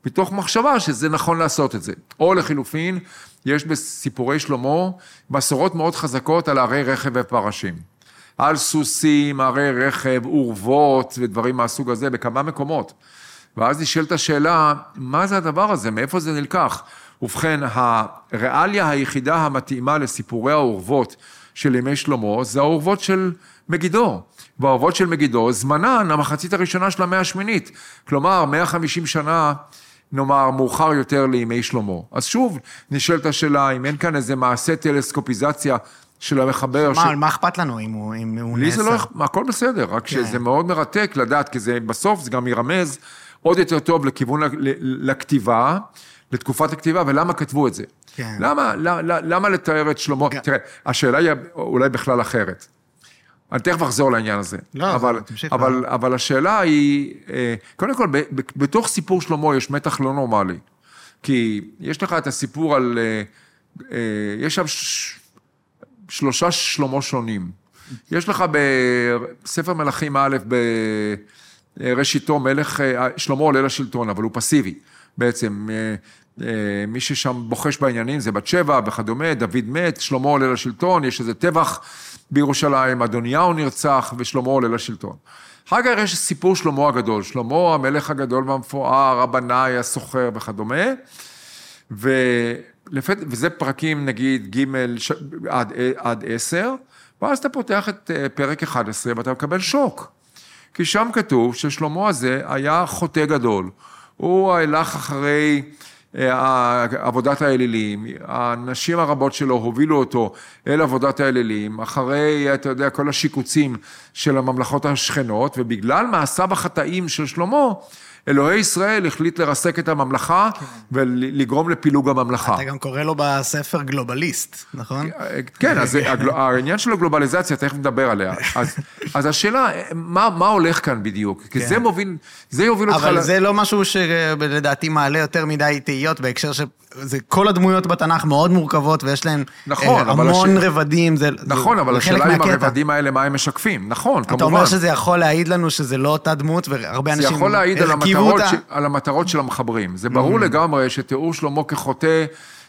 מתוך מחשבה שזה נכון לעשות את זה. או לחילופין, יש בסיפורי שלמה מסורות מאוד חזקות על ערי רכב ופרשים. על סוסים, ערי רכב, אורוות ודברים מהסוג הזה בכמה מקומות. ואז נשאלת השאלה, מה זה הדבר הזה? מאיפה זה נלקח? ובכן, הריאליה היחידה המתאימה לסיפורי האורוות של ימי שלמה, זה האורוות של מגידו. והאורוות של מגידו, זמנן המחצית הראשונה של המאה השמינית. כלומר, 150 שנה, נאמר, מאוחר יותר לימי שלמה. אז שוב, נשאלת השאלה, אם אין כאן איזה מעשה טלסקופיזציה של המחבר. מה, ש... מה אכפת לנו אם הוא, אם הוא לי נעשה? זה לא, הכל בסדר, רק כן. שזה מאוד מרתק לדעת, כי זה בסוף זה גם ירמז עוד יותר טוב לכיוון לכתיבה, לתקופת הכתיבה, ולמה כתבו את זה. כן. למה, למה, למה לתאר את שלמה, גם- תראה, השאלה היא אולי בכלל אחרת. אני תכף אחזור לעניין הזה. לא, אבל, תמשיך. אבל, אבל השאלה היא, אה, קודם כל, בתוך סיפור שלמה יש מתח לא נורמלי. כי יש לך את הסיפור על, אה, יש שם ש- שלושה שלמה שונים. יש לך בספר מלכים א', בראשיתו, מלך, שלמה עולה לשלטון, אבל הוא פסיבי בעצם. אה, אה, מי ששם בוחש בעניינים זה בת שבע וכדומה, דוד מת, שלמה עולה לשלטון, יש איזה טבח בירושלים, אדוניהו נרצח ושלמה עולה לשלטון. אחר כך יש סיפור שלמה הגדול, שלמה המלך הגדול והמפואר, הבנאי, הסוחר וכדומה. ולפת... וזה פרקים נגיד ג'. עד, 10, ואז אתה פותח את אה, פרק 11 ואתה מקבל שוק. כי שם כתוב ששלמה הזה היה חוטא גדול. הוא הלך אחרי אה, עבודת האלילים, הנשים הרבות שלו הובילו אותו אל עבודת האלילים, אחרי, אתה יודע, כל השיקוצים של הממלכות השכנות, ובגלל מעשיו החטאים של שלמה, אלוהי ישראל החליט לרסק את הממלכה ולגרום לפילוג הממלכה. אתה גם קורא לו בספר גלובליסט, נכון? כן, אז העניין של הגלובליזציה, תכף נדבר עליה. אז, אז השאלה, מה, מה הולך כאן בדיוק? כי זה מוביל, זה יוביל אותך... אבל ל- זה לא משהו שלדעתי מעלה יותר מדי תהיות בהקשר ש... זה כל הדמויות בתנ"ך מאוד מורכבות ויש להן נכון, אה, המון הש- רבדים. זה, נכון, זה, אבל השאלה אם. הרבדים האלה, מה הם משקפים. נכון, אתה כמובן. אומר שזה יכול להעיד לנו שזה לא אותה דמות, והרבה אנשים הרכיבו המטרות. ש... על המטרות של המחברים. זה ברור לגמרי שתיאור שלמה כחוטא,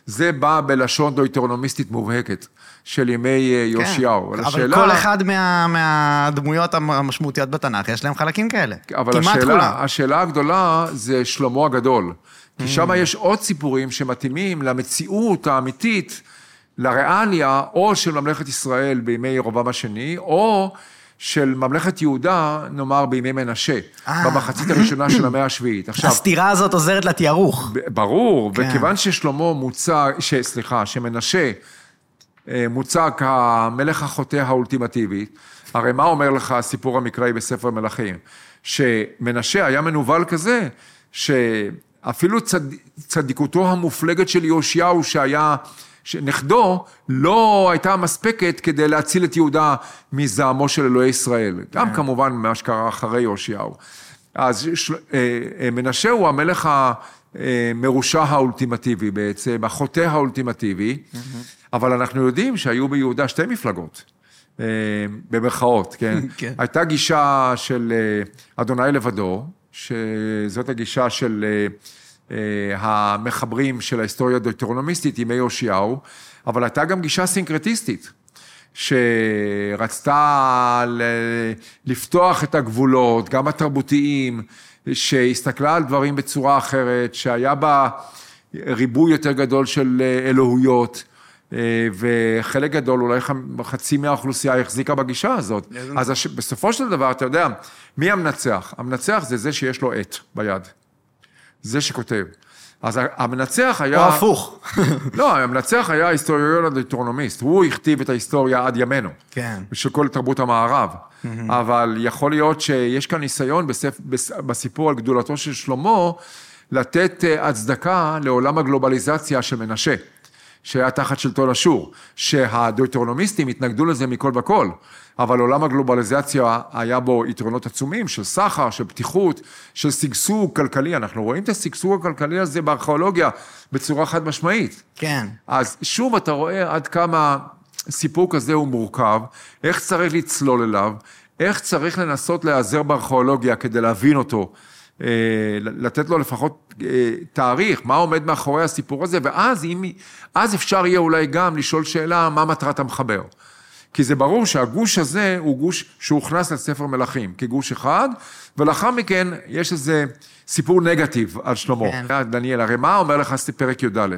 זה בא בלשון דויטרונומיסטית מובהקת של ימי אה, כן, יאשיהו. אבל השאלה- כל אחד מה, מהדמויות המשמעותיות בתנ"ך, יש להם חלקים כאלה. אבל כמעט השאלה, כולם. השאלה הגדולה זה שלמה הגדול. כי Mm. שם יש עוד סיפורים שמתאימים למציאות האמיתית, לריאליה, או של ממלכת ישראל בימי ירובעם השני, או של ממלכת יהודה, נאמר, בימי מנשה, אה. במחצית הראשונה של המאה השביעית. עכשיו, הסתירה הזאת עוזרת לתיארוך. ברור, כן. וכיוון ששלמה מוצג, ש- סליחה, שמנשה אה, מוצג כמלך החוטא האולטימטיבי, הרי מה אומר לך הסיפור המקראי בספר מלכים? שמנשה היה מנוול כזה, שאפילו צד, צדיקותו המופלגת של יאשיהו שהיה, נכדו, לא הייתה מספקת כדי להציל את יהודה מזעמו של אלוהי ישראל. גם כמובן מה שקרה אחרי יאשיהו. אז של- אה, אה, מנשה הוא המלך המרושע האולטימטיבי בעצם, החוטא האולטימטיבי, אבל אנחנו יודעים שהיו ביהודה שתי מפלגות, אה, במרכאות, כן? כן. הייתה גישה של אה, אדוני לבדו, שזאת הגישה של אה, אה, המחברים של ההיסטוריה הדויטרונומיסטית, ימי יאשיהו, אבל הייתה גם גישה סינקרטיסטית. שרצתה ל- לפתוח את הגבולות, גם התרבותיים, שהסתכלה על דברים בצורה אחרת, שהיה בה ריבוי יותר גדול של אה, אלוהויות, אה, וחלק גדול, אולי חצי מהאוכלוסייה החזיקה בגישה הזאת. אז בסופו של דבר, אתה יודע, מי המנצח? המנצח זה זה שיש לו עט ביד. זה שכותב. אז המנצח היה... או הפוך. לא, המנצח היה ההיסטוריון הדויטרונומיסט, הוא הכתיב את ההיסטוריה עד ימינו. כן. של כל תרבות המערב. אבל יכול להיות שיש כאן ניסיון בספ... בס- בסיפור על גדולתו של שלמה, לתת אה, הצדקה לעולם הגלובליזציה של מנשה, שהיה תחת שלטון אשור, שהדויטרונומיסטים התנגדו לזה מכל וכל, אבל עולם הגלובליזציה היה בו יתרונות עצומים של סחר, של פתיחות, של שגשוג כלכלי. אנחנו רואים את השגשוג הכלכלי הזה בארכיאולוגיה בצורה חד משמעית. כן. אז שוב אתה רואה עד כמה סיפור כזה הוא מורכב, איך צריך לצלול אליו, איך צריך לנסות להיעזר בארכיאולוגיה כדי להבין אותו, לתת לו לפחות אה, תאריך, מה עומד מאחורי הסיפור הזה, ואז אם, אז אפשר יהיה אולי גם לשאול שאלה, מה מטרת המחבר. כי זה ברור שהגוש הזה הוא גוש שהוכנס לספר מלכים כגוש אחד, ולאחר מכן יש איזה סיפור נגטיב על שלמה. כן. דניאל, הרי מה אומר לך פרק י"א?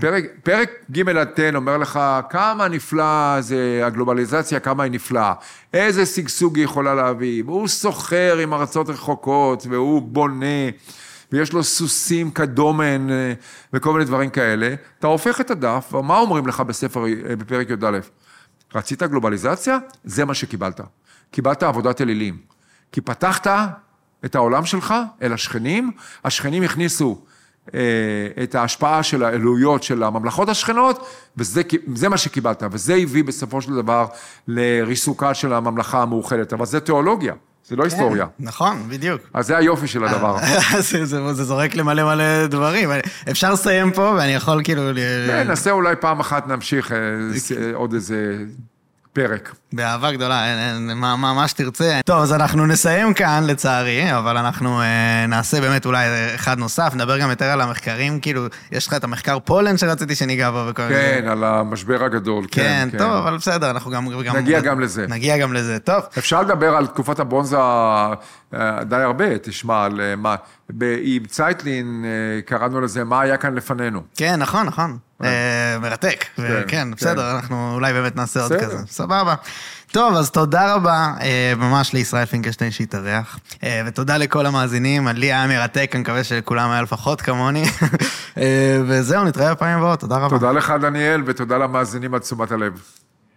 פרק, פרק ג' עד ט' אומר לך כמה נפלא זה הגלובליזציה, כמה היא נפלאה. איזה שגשוג היא יכולה להביא. והוא סוחר עם ארצות רחוקות, והוא בונה, ויש לו סוסים כדומן, אה, וכל מיני דברים כאלה. אתה הופך את הדף, ומה אומרים לך בספר, אה, בפרק י"א? רצית גלובליזציה? זה מה שקיבלת. קיבלת עבודת אלילים. כי פתחת את העולם שלך אל השכנים, השכנים הכניסו את ההשפעה של האלוהיות של הממלכות השכנות, וזה מה שקיבלת, וזה הביא בסופו של דבר לריסוקה של הממלכה המאוחדת, אבל זה תיאולוגיה. זה לא היסטוריה. נכון, בדיוק. אז זה היופי של הדבר. זה, זה, זה זורק למלא מלא דברים. אפשר לסיים פה, ואני יכול כאילו... כן, נעשה אולי פעם אחת, נמשיך אה, עוד איזה פרק. באהבה גדולה, אין, אין, מה, מה, מה שתרצה. טוב, אז אנחנו נסיים כאן, לצערי, אבל אנחנו אה, נעשה באמת אולי אחד נוסף, נדבר גם יותר על המחקרים, כאילו, יש לך את המחקר פולן שרציתי שניגע בו וכל מיני... כן, על המשבר הגדול, כן, כן. כן, טוב, אבל בסדר, אנחנו גם... נגיע גם, גם לזה. נגיע גם לזה, טוב. אפשר לדבר על תקופת הבונזה אה, די הרבה, תשמע, על אה, מה... עם צייטלין אה, קראנו לזה, מה היה כאן לפנינו. כן, נכון, נכון. מרתק. כן, כן, בסדר, אנחנו אולי באמת נעשה עוד כזה. סבבה. טוב, אז תודה רבה ממש לישראל פינקלשטיין שהתארח, ותודה לכל המאזינים, לי היה מרתק, אני מקווה שלכולם היה לפחות כמוני. וזהו, נתראה בפעמים הבאות, תודה רבה. תודה לך, דניאל, ותודה למאזינים על תשומת הלב.